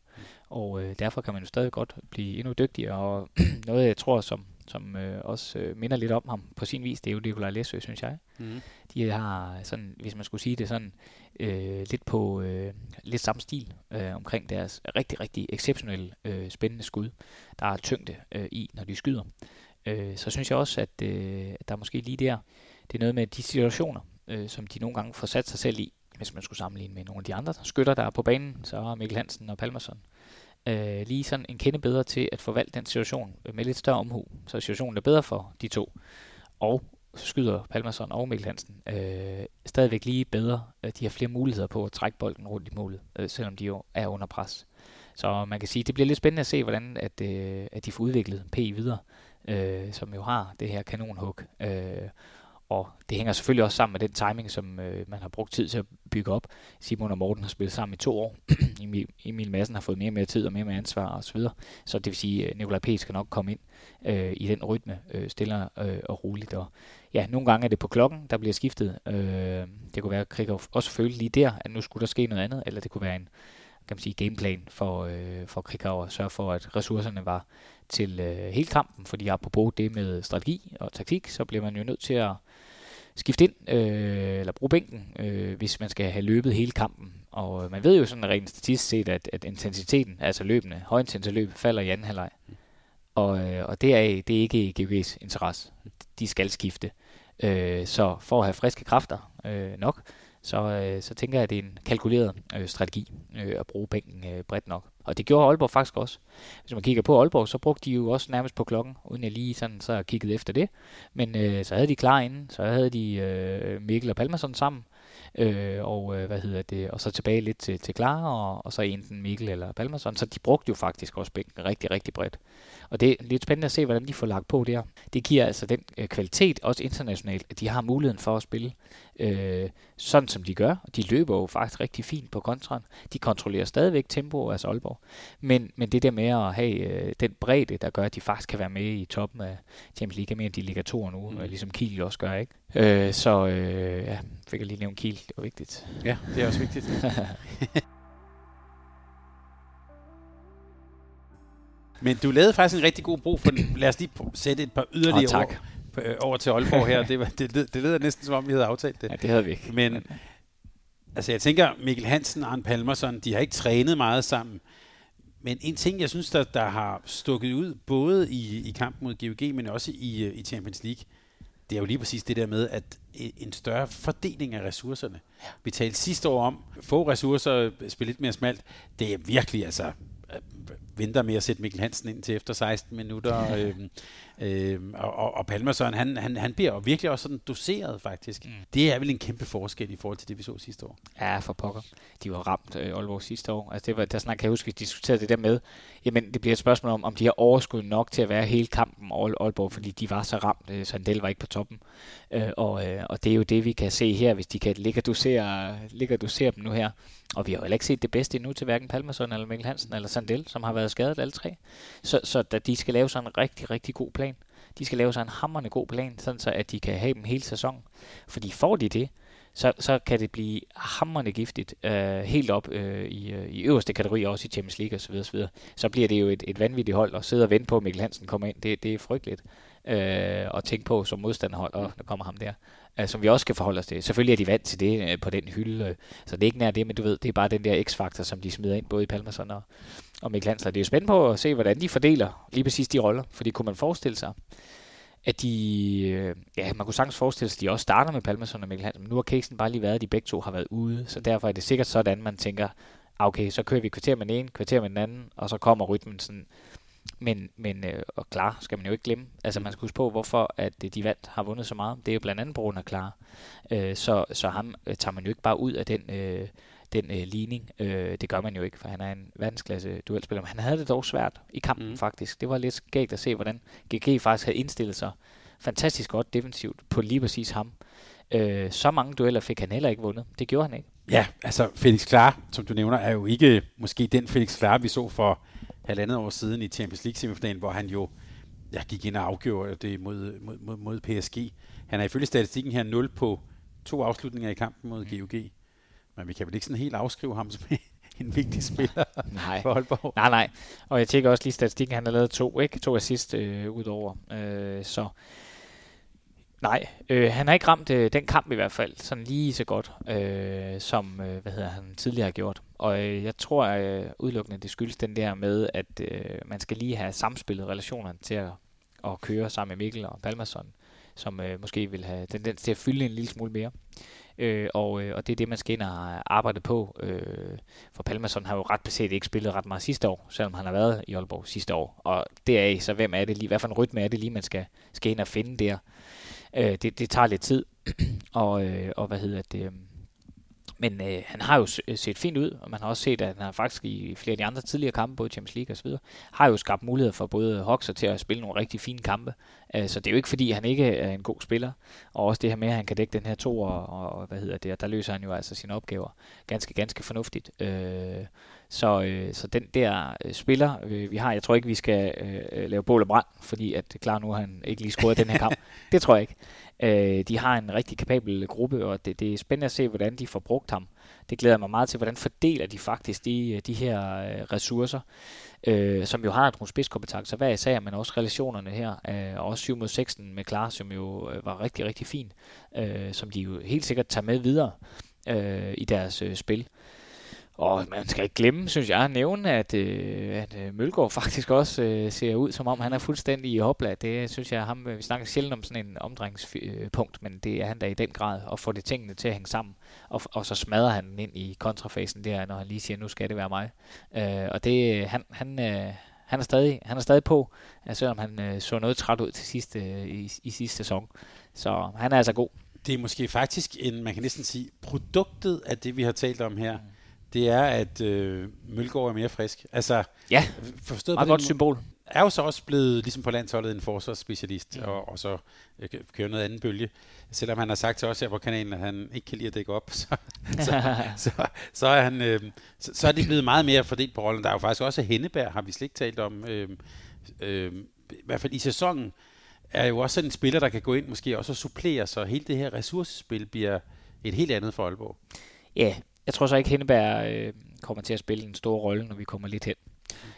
og øh, derfor kan man jo stadig godt blive endnu dygtigere. Og noget, jeg tror, som, som øh, også øh, minder lidt om ham på sin vis, det er jo Nikolaj Læsø, synes jeg. Mm. De har sådan, hvis man skulle sige det sådan, øh, lidt på øh, lidt samme stil øh, omkring deres rigtig, rigtig exceptionelle øh, spændende skud. Der er tyngde øh, i, når de skyder. Øh, så synes jeg også, at øh, der er måske lige der, det er noget med de situationer, øh, som de nogle gange får sat sig selv i, hvis man skulle sammenligne med nogle af de andre skytter, der er på banen, så er Mikkel Hansen og Palmerson øh, lige sådan en kende bedre til at forvalte den situation med lidt større omhu, så situationen er bedre for de to. Og så skyder Palmerson og Mikkel Hansen øh, stadigvæk lige bedre. Øh, de har flere muligheder på at trække bolden rundt i målet, øh, selvom de jo er under pres. Så man kan sige, det bliver lidt spændende at se, hvordan at, øh, at de får udviklet P videre, øh, som jo har det her kanonhug. Øh, og det hænger selvfølgelig også sammen med den timing, som øh, man har brugt tid til at bygge op. Simon og Morten har spillet sammen i to år. Emil, Emil Madsen har fået mere og mere tid og mere og mere ansvar osv. Så, videre. så det vil sige, øh, at Nikolaj P. skal nok komme ind øh, i den rytme, øh, stille øh, og roligt. Og ja, nogle gange er det på klokken, der bliver skiftet. Øh, det kunne være, at Krikov også følte lige der, at nu skulle der ske noget andet, eller det kunne være en kan man sige, gameplan for, øh, for Krikau at sørge for, at ressourcerne var til øh, hele kampen, fordi apropos det med strategi og taktik, så bliver man jo nødt til at skifte ind, øh, eller bruge bænken, øh, hvis man skal have løbet hele kampen. Og øh, man ved jo sådan rent statistisk set, at, at intensiteten, altså løbende, højintensitet løb, falder i anden halvleg. Og, øh, og det, er, det er ikke i GOG's interesse. De skal skifte. Øh, så for at have friske kræfter øh, nok, så, øh, så tænker jeg, at det er en kalkuleret øh, strategi øh, at bruge bænken øh, bredt nok. Og det gjorde Aalborg faktisk også. Hvis man kigger på Aalborg, så brugte de jo også nærmest på klokken, uden jeg lige sådan så kiggede efter det. Men øh, så havde de klar inden, så havde de øh, Mikkel og Palmerson sammen, øh, og øh, hvad hedder det, og så tilbage lidt til, til Clara, og, og så enten Mikkel eller Palmerson. Så de brugte jo faktisk også bænken rigtig, rigtig bredt. Og det er lidt spændende at se, hvordan de får lagt på der. Det giver altså den øh, kvalitet, også internationalt, at de har muligheden for at spille øh, sådan, som de gør. De løber jo faktisk rigtig fint på kontran. De kontrollerer stadigvæk tempo af Aalborg. Men, men det der med at have øh, den bredde, der gør, at de faktisk kan være med i toppen af Champions League, mere end de ligger to nu, mm. ligesom Kiel også gør, ikke? Øh, så øh, ja, fik jeg lige nævnt Kiel, det var vigtigt. Ja, det er også vigtigt. Men du lavede faktisk en rigtig god brug for den. Lad os lige sætte et par yderligere oh, tak. Ord, øh, over til Aalborg her. Det, var, det, det, lyder næsten som om, vi havde aftalt det. Ja, det havde vi ikke. Men altså, jeg tænker, Mikkel Hansen og Arne Palmerson, de har ikke trænet meget sammen. Men en ting, jeg synes, der, der har stukket ud, både i, i kampen mod GOG, men også i, øh, i Champions League, det er jo lige præcis det der med, at en større fordeling af ressourcerne. Vi talte sidste år om, få ressourcer, spille lidt mere smalt. Det er virkelig, altså, venter med at sætte Mikkel Hansen ind til efter 16 minutter. øh, øh, og, og Palmerson, han, han, han bliver virkelig også sådan doseret faktisk. Mm. Det er vel en kæmpe forskel i forhold til det, vi så sidste år. Ja, for pokker. De var ramt øh, Aalborg sidste år. Altså, det var, der snart kan jeg huske, vi diskuterede det der med, jamen det bliver et spørgsmål om, om de har overskud nok til at være hele kampen Aalborg, fordi de var så ramt. Øh, Sandel var ikke på toppen. Øh, og, øh, og det er jo det, vi kan se her, hvis de kan ligge og dosere, ligge og dosere dem nu her. Og vi har jo heller ikke set det bedste endnu til hverken Palmerson eller Mikkel Hansen eller Sandel, som har været skadet alle tre. Så, så da de skal lave sådan en rigtig, rigtig god plan. De skal lave sådan en hammerende god plan, sådan så at de kan have dem hele sæsonen. Fordi får de det, så, så kan det blive hammerende giftigt øh, helt op øh, i, øh, i øverste kategori, også i Champions League osv. osv. Så bliver det jo et, et vanvittigt hold at sidde og vente på, at Mikkel Hansen kommer ind. Det, det er frygteligt øh, at tænke på som modstanderhold, og der kommer ham der øh, som vi også skal forholde os til. Selvfølgelig er de vant til det øh, på den hylde, øh, så det er ikke nær det, men du ved, det er bare den der x-faktor, som de smider ind, både i Palmerson og, og Mikkel Hansen. Det er jo spændende på at se, hvordan de fordeler lige præcis de roller, fordi kunne man forestille sig, at de, øh, ja, man kunne sagtens forestille sig, at de også starter med Palmerson og Mikkel Hansen, men nu har casen bare lige været, at de begge to har været ude, så derfor er det sikkert sådan, man tænker, ah, okay, så kører vi kvarter med den ene, kvarter med den anden, og så kommer rytmen sådan men, men øh, og klar skal man jo ikke glemme. Altså man skal huske på, hvorfor at øh, de vandt har vundet så meget. Det er jo blandt andet på grund af klar. Øh, så, så ham øh, tager man jo ikke bare ud af den, øh, den øh, ligning. Øh, det gør man jo ikke, for han er en verdensklasse duelspiller. Men han havde det dog svært i kampen mm. faktisk. Det var lidt skægt at se, hvordan GG faktisk havde indstillet sig fantastisk godt defensivt på lige præcis ham. Øh, så mange dueller fik han heller ikke vundet. Det gjorde han ikke. Ja, altså Felix Klar, som du nævner, er jo ikke måske den Felix Klar, vi så for halvandet år siden i Champions League semifinalen, hvor han jo ja, gik ind og afgjorde det mod, mod, mod, mod PSG. Han er ifølge statistikken her 0 på to afslutninger i kampen mod GOG. Men vi kan vel ikke sådan helt afskrive ham som en vigtig spiller nej. for Aalborg. Nej, nej. Og jeg tænker også lige statistikken, han har lavet to, ikke? To assist øh, udover. Øh, så nej, øh, han har ikke ramt øh, den kamp i hvert fald, sådan lige så godt, øh, som øh, hvad hedder han tidligere har gjort. Og øh, jeg tror øh, udelukkende, det skyldes den der med, at øh, man skal lige have samspillet relationerne til at, at køre sammen med Mikkel og Palmerson, som øh, måske vil have tendens til at fylde en lille smule mere. Øh, og, øh, og det er det, man skal ind og arbejde på. Øh, for Palmason har jo ret beset ikke spillet ret meget sidste år, selvom han har været i Aalborg sidste år. Og deraf, så hvem er det lige, hvad for en rytme er det lige, man skal, skal ind og finde der. Øh, det, det tager lidt tid, og, øh, og hvad hedder det... Øh, men øh, han har jo set fint ud, og man har også set, at han har faktisk i flere af de andre tidligere kampe, både Champions League og så videre, har jo skabt muligheder for både Hoxer til at spille nogle rigtig fine kampe. Øh, så det er jo ikke fordi, han ikke er en god spiller. Og også det her med, at han kan dække den her to, og, og hvad hedder det, og der løser han jo altså sine opgaver ganske, ganske fornuftigt. Øh, så, øh, så den der øh, spiller, øh, vi har, jeg tror ikke, vi skal øh, lave bål og brand, fordi at klar nu har han ikke lige scoret den her kamp. Det tror jeg ikke. Øh, de har en rigtig kapabel gruppe, og det, det er spændende at se, hvordan de får brugt ham. Det glæder mig meget til, hvordan fordeler de faktisk de, de her øh, ressourcer, øh, som jo har nogle spidskompetencer hver især, men også relationerne her, øh, og også 7 mod 6 med Klar, som jo øh, var rigtig, rigtig fin, øh, som de jo helt sikkert tager med videre øh, i deres øh, spil. Og man skal ikke glemme, synes jeg, at nævne, at, øh, at øh, Mølgaard faktisk også øh, ser ud, som om han er fuldstændig i hopla. Det synes jeg, ham, vi snakker sjældent om sådan en omdrejningspunkt, men det er han da i den grad, at få det tingene til at hænge sammen. Og, og så smadrer han den ind i kontrafasen der, når han lige siger, nu skal det være mig. Øh, og det, han, han, øh, han er stadig, han er stadig på, selvom han øh, så noget træt ud til sidste, øh, i, i sidste sæson. Så han er altså god. Det er måske faktisk en, man kan næsten sige, produktet af det, vi har talt om her. Mm det er, at øh, Mølgaard er mere frisk. Altså, ja, forstået meget godt symbol. Er jo så også blevet, ligesom på landsholdet, en forsvarsspecialist, ja. og, og så øh, kører noget andet bølge. Selvom han har sagt til os her på kanalen, at han ikke kan lide at dække op, så, så, så, så, er han, øh, så, så er det blevet meget mere fordelt på rollen. Der er jo faktisk også Henneberg, har vi slet ikke talt om. Øh, øh, I hvert fald i sæsonen er jo også en spiller, der kan gå ind måske også og supplere, så hele det her ressourcespil bliver et helt andet for Aalborg. Ja, jeg tror så ikke, Henneberg øh, kommer til at spille en stor rolle, når vi kommer lidt hen.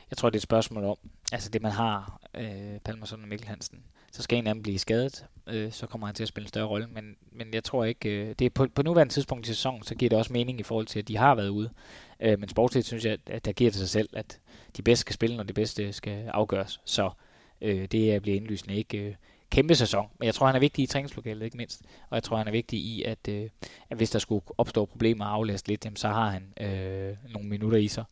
Jeg tror, det er et spørgsmål om, altså det man har, øh, Palmerson og Mikkel Hansen, så skal en af dem blive skadet, øh, så kommer han til at spille en større rolle. Men, men jeg tror ikke, øh, det er på, på nuværende tidspunkt i sæsonen, så giver det også mening i forhold til, at de har været ude. Øh, men sportsligt synes jeg, at der giver det sig selv, at de bedste skal spille, når det bedste skal afgøres. Så øh, det bliver indlysende ikke, øh, kæmpe sæson. Men jeg tror, han er vigtig i træningslokalet, ikke mindst. Og jeg tror, han er vigtig i, at, øh, at hvis der skulle opstå problemer og aflæst lidt, jamen, så har han øh, nogle minutter i sig.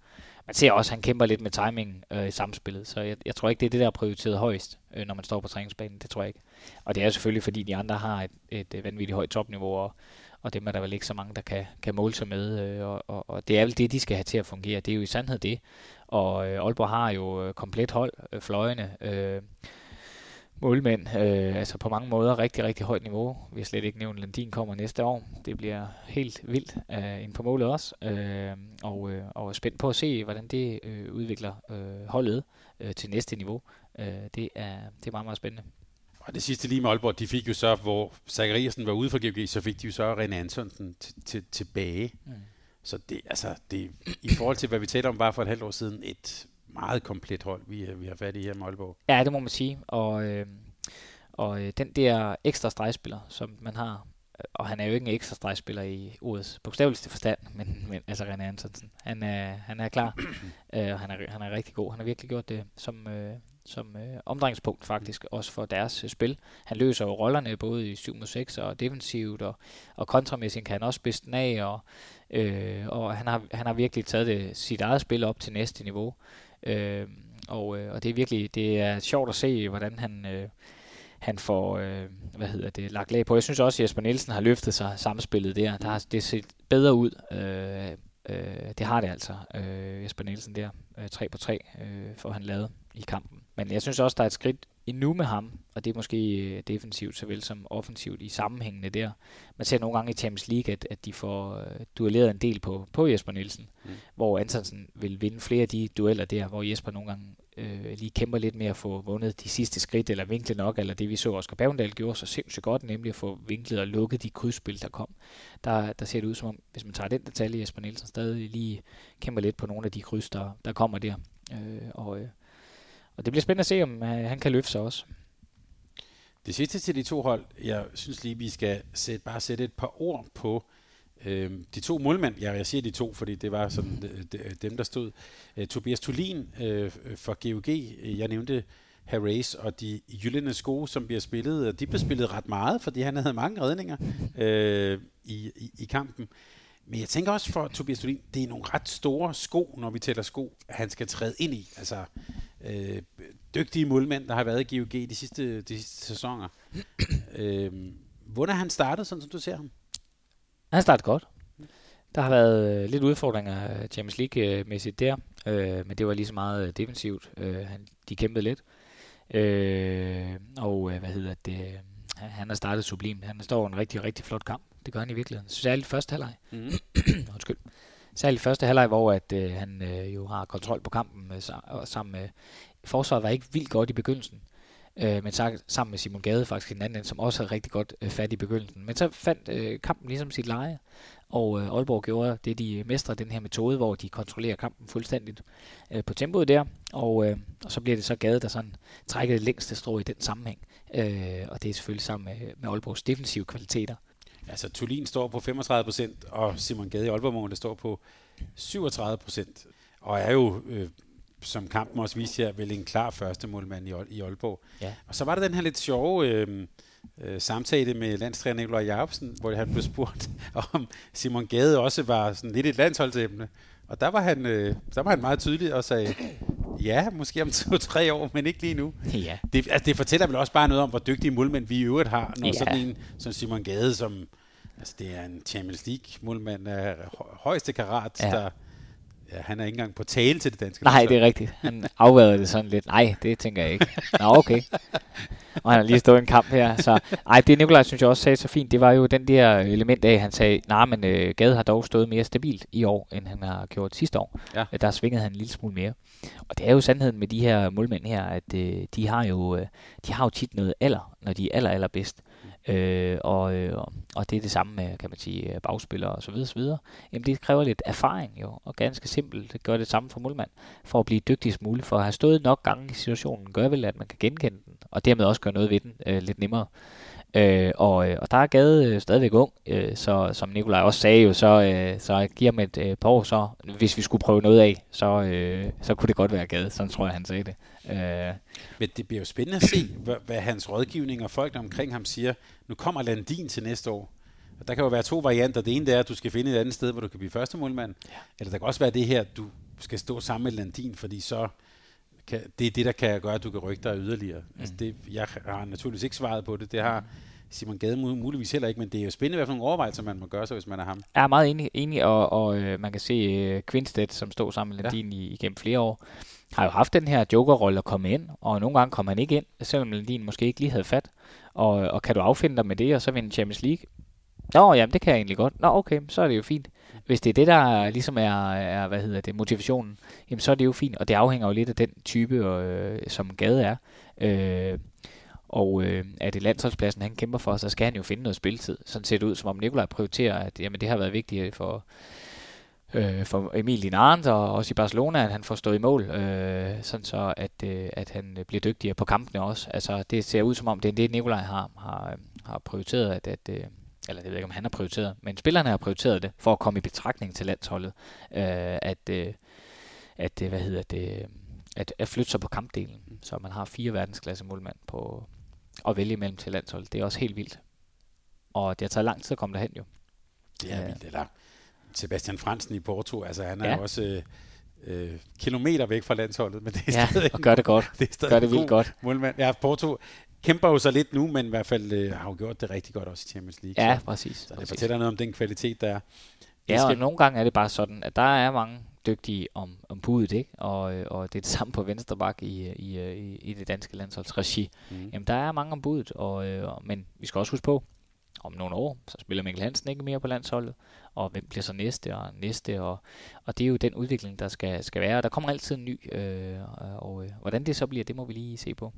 Man ser også, at han kæmper lidt med timing øh, i samspillet, så jeg, jeg tror ikke, det er det, der er prioriteret højst, øh, når man står på træningsbanen. Det tror jeg ikke. Og det er selvfølgelig, fordi de andre har et, et, et vanvittigt højt topniveau, og, og dem er der vel ikke så mange, der kan, kan måle sig med. Øh, og, og, og det er vel det, de skal have til at fungere. Det er jo i sandhed det. Og øh, Aalborg har jo øh, komplet hold, øh, fløjene. Øh, målmænd. Øh, altså på mange måder rigtig, rigtig højt niveau. Vi har slet ikke nævnt, at Landin kommer næste år. Det bliver helt vildt øh, ind på målet også. Øh, og, øh, og er spændt på at se, hvordan det øh, udvikler øh, holdet øh, til næste niveau. Øh, det, er, det er meget, meget spændende. Og det sidste lige med Aalborg, de fik jo så, hvor Zachariasen var ude for GOG, så fik de jo så René Antonsen tilbage. Mm. Så det, altså, det, i forhold til, hvad vi talte om bare for et halvt år siden, et meget komplet hold, vi, vi har fat i her i Aalborg. Ja, det må man sige. Og, øh, og øh, den der ekstra stregspiller, som man har, og han er jo ikke en ekstra stregspiller i ordets bogstaveligste forstand, men, men altså René Antonsen, han er, han er klar, øh, og han er, han er rigtig god. Han har virkelig gjort det som, øh, som øh, omdrejningspunkt faktisk, også for deres øh, spil. Han løser jo rollerne både i 7 mod 6 og defensivt, og, og kontramæssigt kan han også spidse den af, og, øh, og han, har, han har virkelig taget det, sit eget spil op til næste niveau. Øh, og, øh, og det er virkelig det er sjovt at se, hvordan han, øh, han får øh, hvad hedder det, lagt lag på. Jeg synes også, at Jesper Nielsen har løftet sig samspillet der. der har, det set bedre ud. Øh, øh, det har det altså, øh, Jesper Nielsen der. Øh, 3 på 3 øh, får han lavet i kampen. Men jeg synes også, der er et skridt endnu med ham, og det er måske øh, defensivt såvel som offensivt i sammenhængende der. Man ser nogle gange i Champions League, at, at de får uh, duelleret en del på, på Jesper Nielsen, mm. hvor Antonsen vil vinde flere af de dueller der, hvor Jesper nogle gange øh, lige kæmper lidt med at få vundet de sidste skridt, eller vinklet nok, eller det vi så Oscar Bavendal gjorde så sindssygt godt, nemlig at få vinklet og lukket de krydsspil, der kom. Der, der ser det ud som om, hvis man tager den detalje, Jesper Nielsen stadig lige kæmper lidt på nogle af de kryds, der, der kommer der. Øh, og, øh, og det bliver spændende at se, om øh, han kan løfte sig også. Det sidste til de to hold, jeg synes lige, vi skal sætte, bare sætte et par ord på øh, de to målmænd. Ja, jeg siger de to, fordi det var sådan øh, de, øh, dem, der stod. Øh, Tobias Tulin øh, for GOG, jeg nævnte Harris og de Jyllende sko, som bliver spillet, de blev spillet ret meget, fordi han havde mange redninger øh, i, i, i kampen. Men jeg tænker også for Tobias Tulin, det er nogle ret store sko, når vi tæller sko, han skal træde ind i. Altså, øh, dygtige målmænd, der har været i GOG de sidste, de sidste sæsoner. øh, hvordan har han startet, sådan som du ser ham? Han startet godt. Der har været øh, lidt udfordringer øh, Champions League-mæssigt der, øh, men det var lige så meget øh, defensivt. Øh, han, de kæmpede lidt. Øh, og øh, hvad hedder det? Han har startet sublimt. Han står en rigtig, rigtig flot kamp. Det gør han i virkeligheden. Særligt første halvleg. Mm. Undskyld. Særligt første halvleg, hvor at, øh, han øh, jo har kontrol på kampen øh, sammen med... Forsvaret var ikke vildt godt i begyndelsen. Øh, men så, sammen med Simon Gade faktisk en anden, som også havde rigtig godt øh, fat i begyndelsen. Men så fandt øh, kampen ligesom sit leje, og øh, Aalborg gjorde det, de mestre den her metode, hvor de kontrollerer kampen fuldstændigt øh, på tempoet der, og, øh, og så bliver det så Gade, der sådan trækker det længste strå i den sammenhæng. Øh, og det er selvfølgelig sammen med, med Aalborgs defensive kvaliteter. Altså Tulin står på 35%, og Simon Gade i Aalborg står på 37%, og er jo øh, som kampen også viste her, vel en klar første målmand i, i Aalborg. Ja. Og så var der den her lidt sjove øh, øh, samtale med landstræner Nikolaj Jacobsen, hvor han blev spurgt, om Simon Gade også var sådan lidt et landsholdsemne. Og der var han, øh, der var han meget tydelig og sagde, ja, måske om to-tre år, men ikke lige nu. Ja. Det, altså, det fortæller vel også bare noget om, hvor dygtige målmænd vi i øvrigt har, når ja. sådan en som Simon Gade, som altså, det er en Champions League-målmand af højeste karat, ja. der Ja, han er ikke engang på tale til det danske Nej, det er rigtigt. Han afværede det sådan lidt. Nej, det tænker jeg ikke. Nå, okay. Og han har lige stået en kamp her. Så, ej, det Nikolaj synes jeg også sagde så fint, det var jo den der element af, han sagde, nej, men øh, Gade har dog stået mere stabilt i år, end han har gjort sidste år. Ja. Der svingede han en lille smule mere. Og det er jo sandheden med de her målmænd her, at øh, de har jo øh, de har jo tit noget alder, når de er aller, aller bedst. Øh, og, øh, og det er det samme med, kan man sige, øh, bagspillere og så videre, så videre. Jamen det kræver lidt erfaring jo, og ganske simpelt, det gør det samme for målmand, for at blive dygtigst muligt, for at have stået nok gange i situationen, gør vel, at man kan genkende den, og dermed også gøre noget ved den øh, lidt nemmere. Øh, og, øh, og der er Gade øh, stadigvæk ung, øh, så som Nikolaj også sagde jo, så, øh, så giver mig et øh, par år, så hvis vi skulle prøve noget af, så, øh, så kunne det godt være Gade, sådan tror jeg, han sagde det. Øh. Men det bliver jo spændende at se, hvad, hvad hans rådgivning og folk omkring ham siger. Nu kommer Landin til næste år. Og der kan jo være to varianter. Det ene det er, at du skal finde et andet sted, hvor du kan blive første målmand. Ja. Eller der kan også være det her, at du skal stå sammen med Landin, fordi så kan, det er det, der kan gøre, at du kan rykke dig yderligere. Mm. Altså det, jeg har naturligvis ikke svaret på det. Det har Simon Gade muligvis heller ikke, men det er jo spændende, hvad for nogle overvejelser man må gøre sig, hvis man er ham. Jeg er meget enig, enig og, og øh, man kan se uh, Quinstedt, som stod sammen med Landin ja. i, igennem flere år, har jo haft den her jokerrolle at komme ind, og nogle gange kommer han ikke ind, selvom Landin måske ikke lige havde fat. Og, og kan du affinde dig med det, og så vinde Champions League? Nå, jamen det kan jeg egentlig godt. Nå, okay, så er det jo fint. Hvis det er det, der ligesom er, er hvad hedder det, motivationen, jamen så er det jo fint, og det afhænger jo lidt af den type, øh, som Gade er. Øh, og øh, er det landsholdspladsen, han kæmper for, så skal han jo finde noget spilletid. Sådan ser det ud, som om Nikolaj prioriterer, at jamen, det har været vigtigt øh, for, øh, for Emil Dinarant og også i Barcelona, at han får stået i mål, øh, sådan så at, øh, at han bliver dygtigere på kampene også. Altså det ser ud som om, det er det, Nikolaj har, har, har prioriteret, at, at øh, eller det ved jeg ikke, om han har prioriteret, men spillerne har prioriteret det, for at komme i betragtning til landsholdet, øh, at, øh, at, øh, hvad hedder det, øh, at, at flytte sig på kampdelen, så man har fire verdensklasse målmand på, at vælge imellem til landsholdet. Det er også helt vildt. Og det har taget lang tid at komme derhen jo. Det er vildt, eller Sebastian Fransen i Porto, altså han er ja. også øh, øh, kilometer væk fra landsholdet, men det er ja, stadig og gør det godt. Det er stadig gør det vildt godt. Målmand. Ja, Porto kæmper jo så lidt nu, men i hvert fald øh, har jo gjort det rigtig godt også i Champions League. Ja, så, præcis. Så det præcis. fortæller noget om den kvalitet, der er. Ja, og nogle gange er det bare sådan, at der er mange dygtige om, om budet, ikke? Og, og det er det samme på Vensterbak i, i, i, i det danske landsholdsregi. Mm. Jamen, der er mange om budet, og, og, men vi skal også huske på, om nogle år, så spiller Mikkel Hansen ikke mere på landsholdet, og hvem bliver så næste og næste, og, og det er jo den udvikling, der skal, skal være. Der kommer altid en ny, øh, og øh, hvordan det så bliver, det må vi lige se på.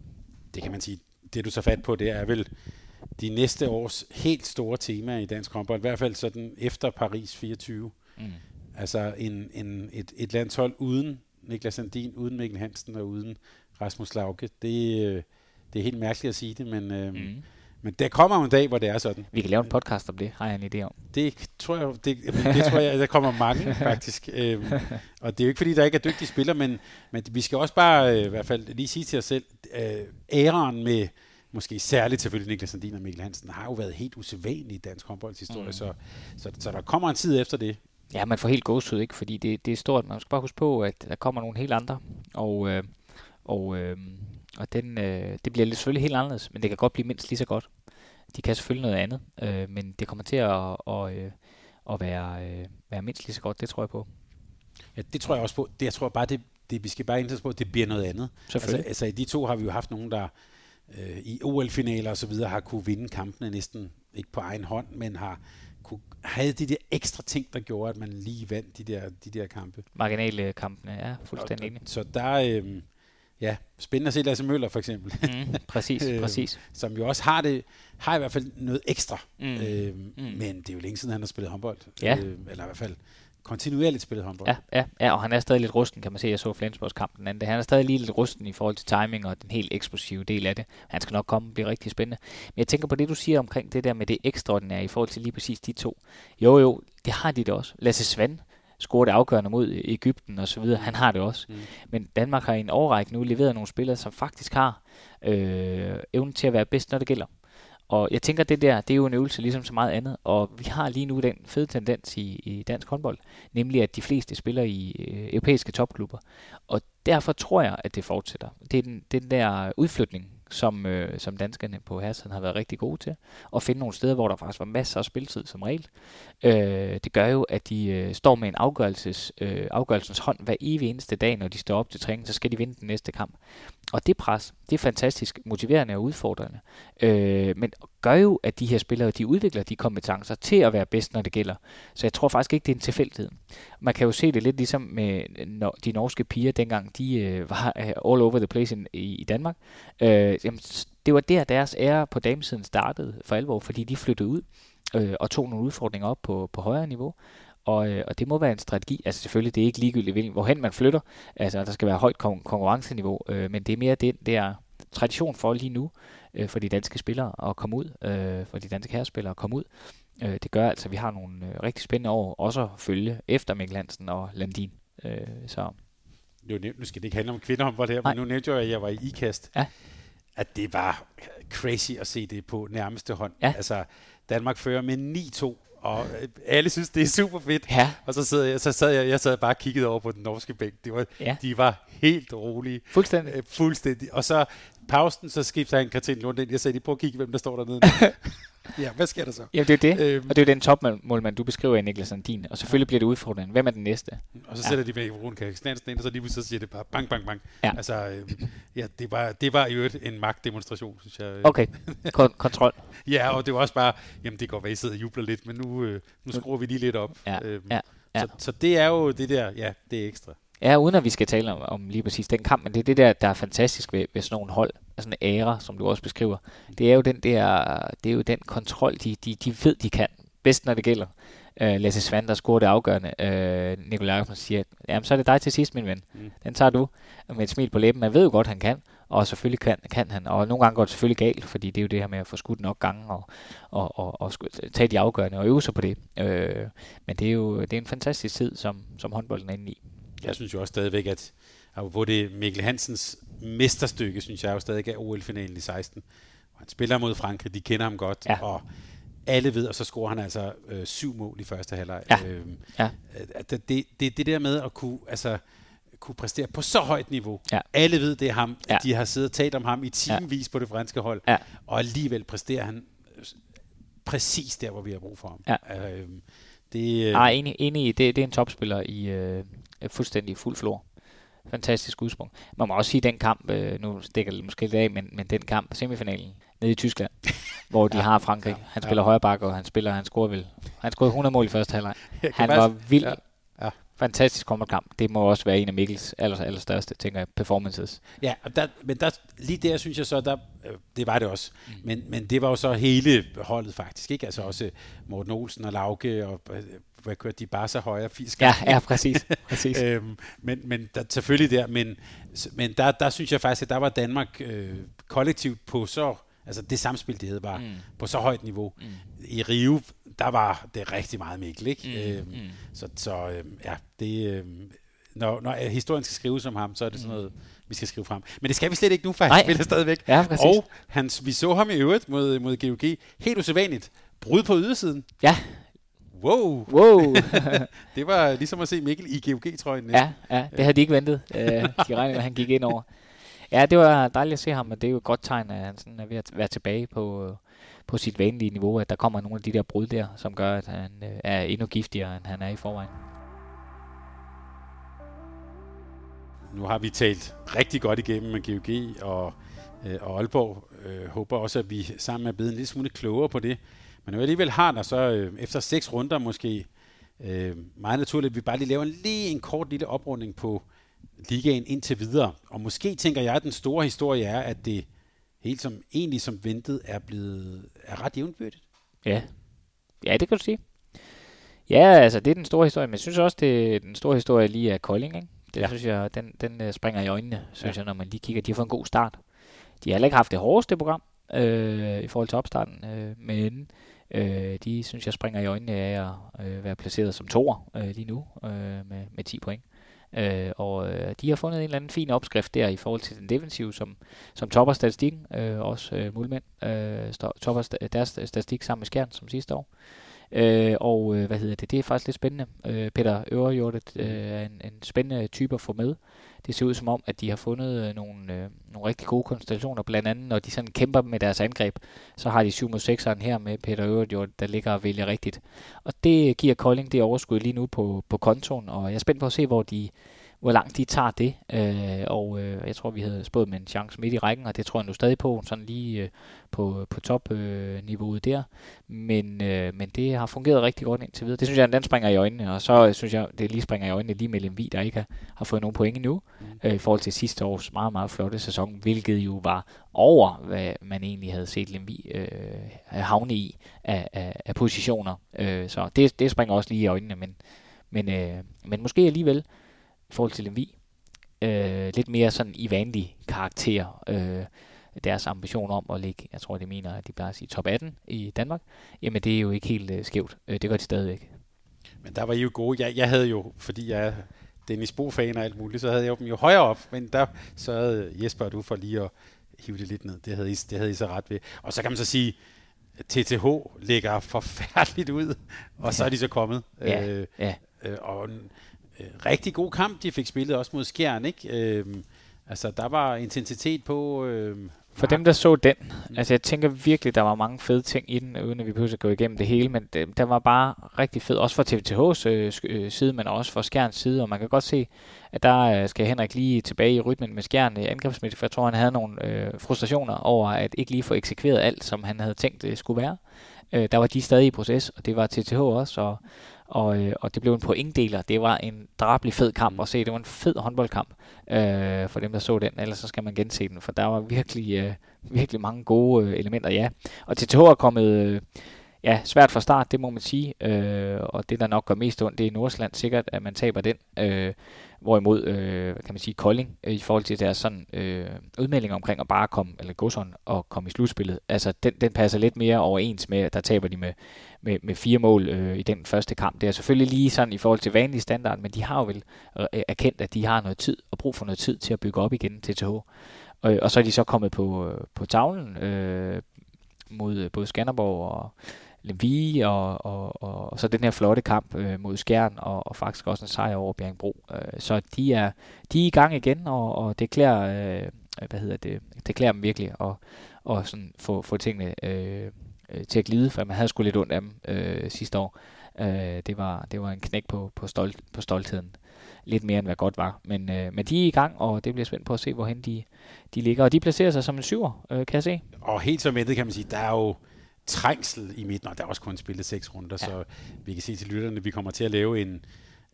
Det kan man sige. Det du så fat på, det er vel de næste års helt store tema i dansk håndbold, i hvert fald sådan efter Paris 24. Mm. Altså en, en, et, et landshold uden Niklas Sandin, uden Mikkel Hansen og uden Rasmus Lauke. Det, øh, det er helt mærkeligt at sige det, men, øh, mm. men der kommer en dag, hvor det er sådan. Vi kan lave en podcast om det, har jeg en idé om. Det tror jeg, det, det tror jeg der kommer mange faktisk. Øhm, og det er jo ikke fordi, der ikke er dygtige spillere, men, men vi skal også bare øh, i hvert fald lige sige til os selv, øh, æren med måske særligt selvfølgelig Niklas Sandin og Mikkel Hansen, har jo været helt usædvanlig i dansk håndboldshistorie, mm. så, så, så der kommer en tid efter det. Ja, man får helt gåsud, ikke? Fordi det, det er stort. Man skal bare huske på, at der kommer nogle helt andre. Og, øh, og, øh, og den, øh, det bliver selvfølgelig helt anderledes, men det kan godt blive mindst lige så godt. De kan selvfølgelig noget andet, øh, men det kommer til at, og, øh, at være, øh, være mindst lige så godt, det tror jeg på. Ja, det tror jeg også på. Det, jeg tror bare, det, det, vi skal bare indtage på, at det bliver noget andet. Altså, altså, i de to har vi jo haft nogen, der øh, i OL-finaler og så videre har kunne vinde kampene næsten ikke på egen hånd, men har kunne, havde de der ekstra ting, der gjorde, at man lige vandt de der, de der kampe. Marginale kampene, ja, fuldstændig enig. Så der, øh, ja, spændende at se Lasse Møller for eksempel. Mm, præcis, øh, præcis. Som jo også har det, har i hvert fald noget ekstra. Mm. Øh, mm. Men det er jo længe siden, han har spillet håndbold. Ja. Øh, eller i hvert fald kontinuerligt spillet håndbold. Ja, ja, ja, og han er stadig lidt rusten, kan man se. Jeg så Flensborgs kamp den anden. Han er stadig lige lidt rusten i forhold til timing og den helt eksplosive del af det. Han skal nok komme og blive rigtig spændende. Men jeg tænker på det, du siger omkring det der med det ekstraordinære i forhold til lige præcis de to. Jo, jo, det har de det også. Lasse Svend score det afgørende mod Ægypten og så videre. Han har det også. Mm. Men Danmark har i en overrække nu leveret nogle spillere, som faktisk har øh, evnen til at være bedst, når det gælder. Og jeg tænker, det der, det er jo en øvelse ligesom så meget andet, og vi har lige nu den fede tendens i, i dansk håndbold, nemlig at de fleste spiller i øh, europæiske topklubber. Og derfor tror jeg, at det fortsætter. Det er den, den der udflytning, som, øh, som danskerne på Hersiden har været rigtig gode til, og finde nogle steder, hvor der faktisk var masser af spiltid som regel. Øh, det gør jo, at de øh, står med en afgørelses, øh, afgørelsens hånd hver evig eneste dag, når de står op til træning, så skal de vinde den næste kamp. Og det pres, det er fantastisk motiverende og udfordrende. Øh, men gør jo, at de her spillere, de udvikler de kompetencer til at være bedst, når det gælder. Så jeg tror faktisk ikke, det er en tilfældighed. Man kan jo se det lidt ligesom med de norske piger, dengang de øh, var øh, all over the place in, i, i Danmark. Øh, jamen, det var der, deres ære på damesiden startede for alvor, fordi de flyttede ud øh, og tog nogle udfordringer op på, på højere niveau. Og, øh, og det må være en strategi. Altså selvfølgelig, det er ikke ligegyldigt, hvorhen man flytter. Altså, der skal være højt kon- konkurrenceniveau, øh, men det er mere den der tradition for lige nu, øh, for de danske spillere at komme ud, øh, for de danske herrespillere at komme ud. Øh, det gør altså, at vi har nogle øh, rigtig spændende år også at følge efter Mikkel Hansen og Landin. Øh, så. Nu, nu skal det ikke handle om kvinder det her, Nej. men nu nævnte jeg, at jeg var i IKAST. Ja. At det var crazy at se det på nærmeste hånd. Ja. Altså, Danmark fører med 9-2 og alle synes, det er super fedt. Ja. Og så sad jeg, så sad jeg, jeg sad bare og kiggede over på den norske bænk. Det var, ja. De var helt rolige. Fuldstændig. Øh, fuldstændig. Og så pausen, så skifter han Katrine Lund ind. Jeg sagde, prøv at kigge, hvem der står dernede. ja, hvad sker der så? Ja, det er det. Øhm, og det er jo den topmålmand, du beskriver i Niklas Sandin. Og selvfølgelig bliver det udfordrende. Hvem er den næste? Og så ja. sætter de i Veronica Knansen ind, og så lige så siger det bare bang, bang, bang. Ja. Altså, øh, ja, det var, det var jo en magtdemonstration, synes jeg. Okay, Kon- kontrol. ja, og det var også bare, jamen det går være, I sidder og jubler lidt, men nu, øh, nu skruer vi lige lidt op. Ja. Øhm, ja. Ja. Så, så det er jo det der, ja, det er ekstra. Ja, uden at vi skal tale om, om lige præcis den kamp, men det er det der, der er fantastisk ved, ved sådan nogle hold, sådan en æra, som du også beskriver. Det er jo den der, det er jo den kontrol, de, de, de ved, de kan. Bedst, når det gælder. Uh, Lasse Svand, der scorer det afgørende. Uh, Nikolaj siger, jamen så er det dig til sidst, min ven. Mm. Den tager du med et smil på læben. Man ved jo godt, han kan, og selvfølgelig kan, kan han. Og nogle gange går det selvfølgelig galt, fordi det er jo det her med at få skudt nok gange og, og, og, og tage de afgørende og øve sig på det. Uh, men det er jo det er en fantastisk tid, som, som håndbolden er inde i jeg synes jo også stadigvæk, at hvor det Mikkel Hansens mesterstykke, synes jeg jo stadig er OL-finalen i 16. Han spiller mod Frankrig, de kender ham godt, ja. og alle ved, og så scorer han altså øh, syv mål i første halvleg. Ja. Øh, ja. Det, det, det, det der med at kunne, altså, kunne præstere på så højt niveau. Ja. Alle ved, det er ham. Ja. De har siddet og talt om ham i timevis ja. på det franske hold, ja. og alligevel præsterer han præcis der, hvor vi har brug for ham. Ja. Øh, det, øh... Ej, enig, enig det, det er en topspiller i øh, fuldstændig fuld flor. Fantastisk udsprung. Man må også sige, at den kamp, øh, nu stikker det måske lidt af, men, men den kamp, semifinalen, nede i Tyskland, hvor de ja, har Frankrig. Han spiller ja. højre bakke, og han spiller, han scorer vel. Han scorede 100 mål i første halvleg. Han var vild. Ja. Ja. Fantastisk kamp. Det må også være en af Mikkels aller, allerstørste, tænker jeg, performances. Ja, og der, men der, lige der synes jeg så, der, øh, det var det også. Mm. Men, men det var jo så hele holdet faktisk, ikke? Altså også Morten Olsen og Lauke og hvad kørte de bare så højere fisk. Ja, ja, præcis. præcis. øhm, men, men der, selvfølgelig der, men, men der, der synes jeg faktisk, at der var Danmark øh, kollektivt på så, altså det samspil, det hed, var mm. på så højt niveau. Mm. I Rio, der var det rigtig meget Mikkel, ikke? Mm. Øhm, mm. Så, så øh, ja, det... Øh, når, når historien skal skrives om ham, så er det sådan mm. noget, vi skal skrive frem. Men det skal vi slet ikke nu, for han spiller stadigvæk. Ja, og hans, vi så ham i øvrigt mod, mod GOG. Helt usædvanligt. Brud på ydersiden. Ja, Wow! wow. det var ligesom at se Mikkel i GOG-trøjen. Ja, ja, det havde de ikke ventet. Uh, de regnede med, at han gik ind over. Ja, det var dejligt at se ham, og det er jo et godt tegn, at han sådan er ved at være tilbage på, på sit vanlige niveau, at der kommer nogle af de der brud der, som gør, at han uh, er endnu giftigere, end han er i forvejen. Nu har vi talt rigtig godt igennem med GOG og, øh, og Aalborg. Øh, håber også, at vi sammen er blevet en lille smule klogere på det. Men når vi alligevel har der, så øh, efter seks runder måske, øh, meget naturligt, at vi bare lige laver en, lige en kort lille oprunding på ligaen indtil videre. Og måske tænker jeg, at den store historie er, at det helt som egentlig som ventet er blevet er ret jævnbyrdigt. Ja. ja, det kan du sige. Ja, altså det er den store historie, men jeg synes også, det er den store historie lige af Kolding. Ikke? Det ja. synes jeg, den, den uh, springer i øjnene, synes ja. jeg, når man lige kigger. De har fået en god start. De har heller ikke haft det hårdeste program øh, i forhold til opstarten, øh, men Øh, de synes jeg springer i øjnene af at øh, være placeret som toer øh, lige nu øh, med, med 10 point. Øh, og øh, de har fundet en eller anden fin opskrift der i forhold til den defensive, som, som topper statistikken, øh, også øh, Mulmænd øh, topper st- deres statistik sammen med Skjern som sidste år. Øh, Øh, og øh, hvad hedder det? Det er faktisk lidt spændende. Øh, Peter Øverjordet øh, er en, en spændende type at få med. Det ser ud som om, at de har fundet øh, nogle, øh, nogle rigtig gode konstellationer. Blandt andet, når de sådan kæmper med deres angreb, så har de 7 mod 6'eren her med Peter Øverjordet, der ligger og vælger rigtigt. Og det giver Kolding det overskud lige nu på, på kontoen, og jeg er spændt på at se, hvor de hvor langt de tager det. Øh, og øh, jeg tror, vi havde spået med en chance midt i rækken, og det tror jeg nu stadig på, sådan lige øh, på, på topniveauet øh, der. Men, øh, men det har fungeret rigtig godt indtil videre. Det synes jeg, den springer i øjnene, og så synes jeg, det lige springer i øjnene lige med Lemvi, der ikke har, har fået nogen point endnu, mm. øh, i forhold til sidste års meget, meget flotte sæson, hvilket jo var over, hvad man egentlig havde set Lemvi øh, havne i af, af, af positioner. Øh, så det, det springer også lige i øjnene, men, men, øh, men måske alligevel i forhold til Lemvi. Øh, lidt mere sådan i vanlig karakter. Øh, deres ambition om at ligge, jeg tror, de mener, at de plejer at sige top 18 i Danmark, jamen det er jo ikke helt øh, skævt. Øh, det gør de stadigvæk. Men der var I jo gode. Jeg, jeg havde jo, fordi jeg er Dennis Bo-fan og alt muligt, så havde jeg dem jo højere op, men der sørgede Jesper og du for lige at hive det lidt ned. Det havde I, det havde I så ret ved. Og så kan man så sige, TTH ligger forfærdeligt ud, og så er de så kommet. Ja, øh, ja. Øh, og rigtig god kamp, de fik spillet også mod Skjern, ikke? Øh, altså, der var intensitet på... Øh, for dem, der så den, mm. altså jeg tænker virkelig, der var mange fede ting i den, uden at vi at gå igennem det hele, men det, der var bare rigtig fed, også fra TVTH's øh, øh, side, men også fra Skjerns side, og man kan godt se, at der øh, skal Henrik lige tilbage i rytmen med Skjern i angrebsmiddel, for jeg tror, han havde nogle øh, frustrationer over at ikke lige få eksekveret alt, som han havde tænkt, det skulle være. Øh, der var de stadig i proces, og det var TTH også, og og, øh, og det blev en pointdeler. Det var en drabelig fed kamp at se. Det var en fed håndboldkamp øh, for dem, der så den. Ellers så skal man gense den, for der var virkelig, øh, virkelig mange gode øh, elementer, ja. Og TTH er kommet... Øh, ja, svært fra start, det må man sige. Øh, og det, der nok gør mest ondt, det er Nordsjælland sikkert, at man taber den. Øh, Hvorimod, øh, kan man sige, Kolding øh, i forhold til deres sådan, øh, udmelding omkring at bare komme, eller gå sådan og komme i slutspillet, altså den, den passer lidt mere overens med, der taber de med, med, med fire mål øh, i den første kamp. Det er selvfølgelig lige sådan i forhold til vanlig standard, men de har jo vel øh, øh, erkendt, at de har noget tid og brug for noget tid til at bygge op igen til TH. Og, øh, og så er de så kommet på, på tavlen øh, mod både Skanderborg og Lemvi, og, og, og, og så den her flotte kamp øh, mod Skjern, og, og faktisk også en sejr over Bjergbro. Øh, så de er, de er i gang igen, og, og det klæder, øh, hvad hedder det, det klæder dem virkelig at, og sådan få, få tingene øh, øh, til at glide, for man havde sgu lidt ondt af dem øh, sidste år. Øh, det, var, det var en knæk på, på, stolt, på stoltheden. Lidt mere end hvad godt var. Men, øh, men de er i gang, og det bliver spændt på at se, hvorhen de, de ligger. Og de placerer sig som en syver, øh, kan jeg se. Og helt som ventet kan man sige, der er jo trængsel i midten, og der er også kun spillet seks runder, ja. så vi kan se til lytterne, at vi kommer til at lave en,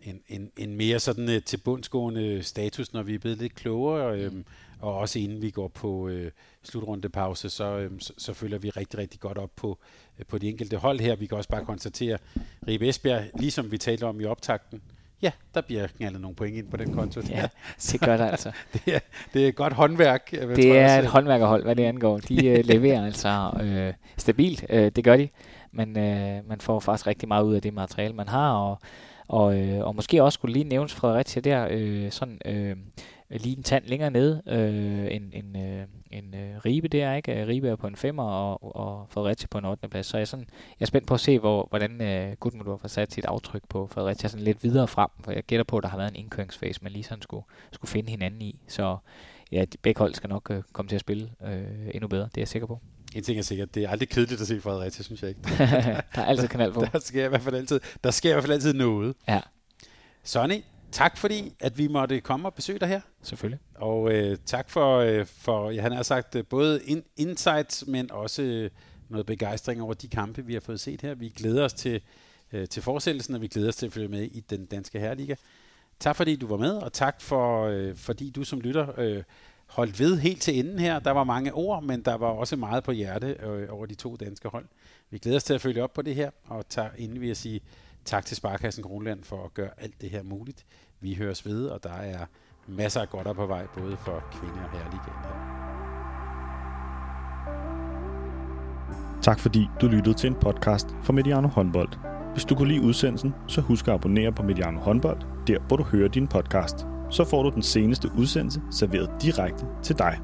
en, en, en mere sådan uh, tilbundsgående status, når vi er blevet lidt klogere, øhm, og også inden vi går på øh, slutrundepause, så, øhm, så, så følger vi rigtig, rigtig godt op på, øh, på de enkelte hold her. Vi kan også bare konstatere, Ribe Esbjerg, ligesom vi talte om i optakten, ja, der bliver knaldet nogle point ind på den konto. Ja, det gør der altså. det, er, det er godt håndværk. Det er et håndværkerhold, hvad det angår. De uh, leverer altså øh, stabilt, øh, det gør de. Men øh, man får faktisk rigtig meget ud af det materiale, man har, og og, øh, og måske også skulle lige nævnes Fredericia der, øh, sådan øh, lige en tand længere ned, øh, en, en, øh, en øh, Ribe der, ikke? Ribe er på en femmer, og, og Fredericia på en 8. plads. Så jeg er, sådan, jeg er spændt på at se, hvor, hvordan øh, Gudmundur har sat sit aftryk på Fredericia sådan lidt videre frem, for jeg gætter på, at der har været en indkøringsfase, man lige sådan skulle, skulle finde hinanden i. Så ja, begge hold skal nok øh, komme til at spille øh, endnu bedre, det er jeg sikker på. En ting er sikkert, det er aldrig kedeligt at se Fredericia, synes jeg ikke. der er altid kanal på. Der sker i hvert fald altid, der sker i hvert fald altid noget. Ja. Sonny, tak fordi, at vi måtte komme og besøge dig her. Selvfølgelig. Og øh, tak for, øh, for ja, han har sagt, øh, både in, insights, men også øh, noget begejstring over de kampe, vi har fået set her. Vi glæder os til, øh, til fortsættelsen, og vi glæder os til at følge med i den danske herreliga. Tak fordi du var med, og tak for, øh, fordi du som lytter øh, holdt ved helt til enden her. Der var mange ord, men der var også meget på hjerte øh, over de to danske hold. Vi glæder os til at følge op på det her, og tager, inden vi at sige tak til Sparkassen Kronland for at gøre alt det her muligt. Vi høres ved, og der er masser af godt på vej, både for kvinder og herreligaen Tak fordi du lyttede til en podcast fra Mediano Håndbold. Hvis du kunne lide udsendelsen, så husk at abonnere på Mediano Håndbold, der hvor du hører din podcast så får du den seneste udsendelse serveret direkte til dig.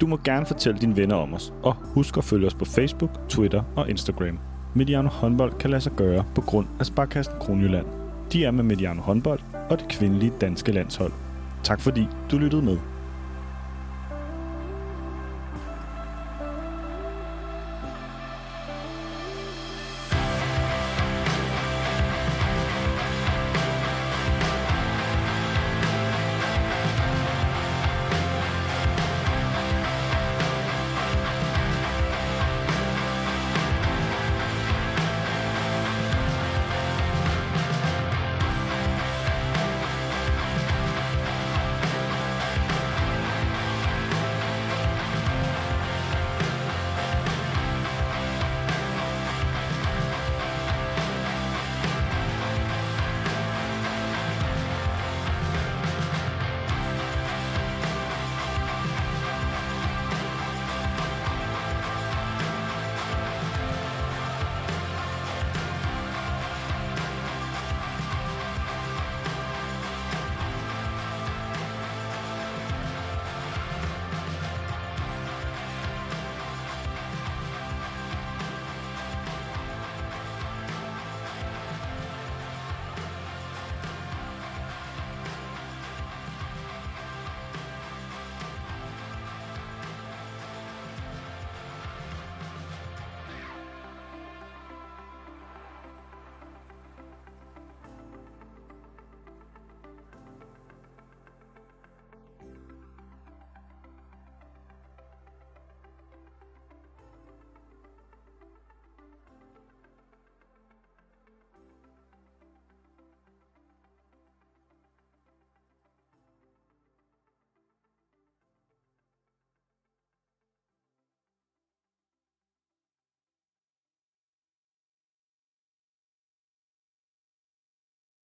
Du må gerne fortælle dine venner om os, og husk at følge os på Facebook, Twitter og Instagram. Mediano håndbold kan lade sig gøre på grund af Sparkassen Kronjylland. De er med Mediano håndbold og det kvindelige danske landshold. Tak fordi du lyttede med.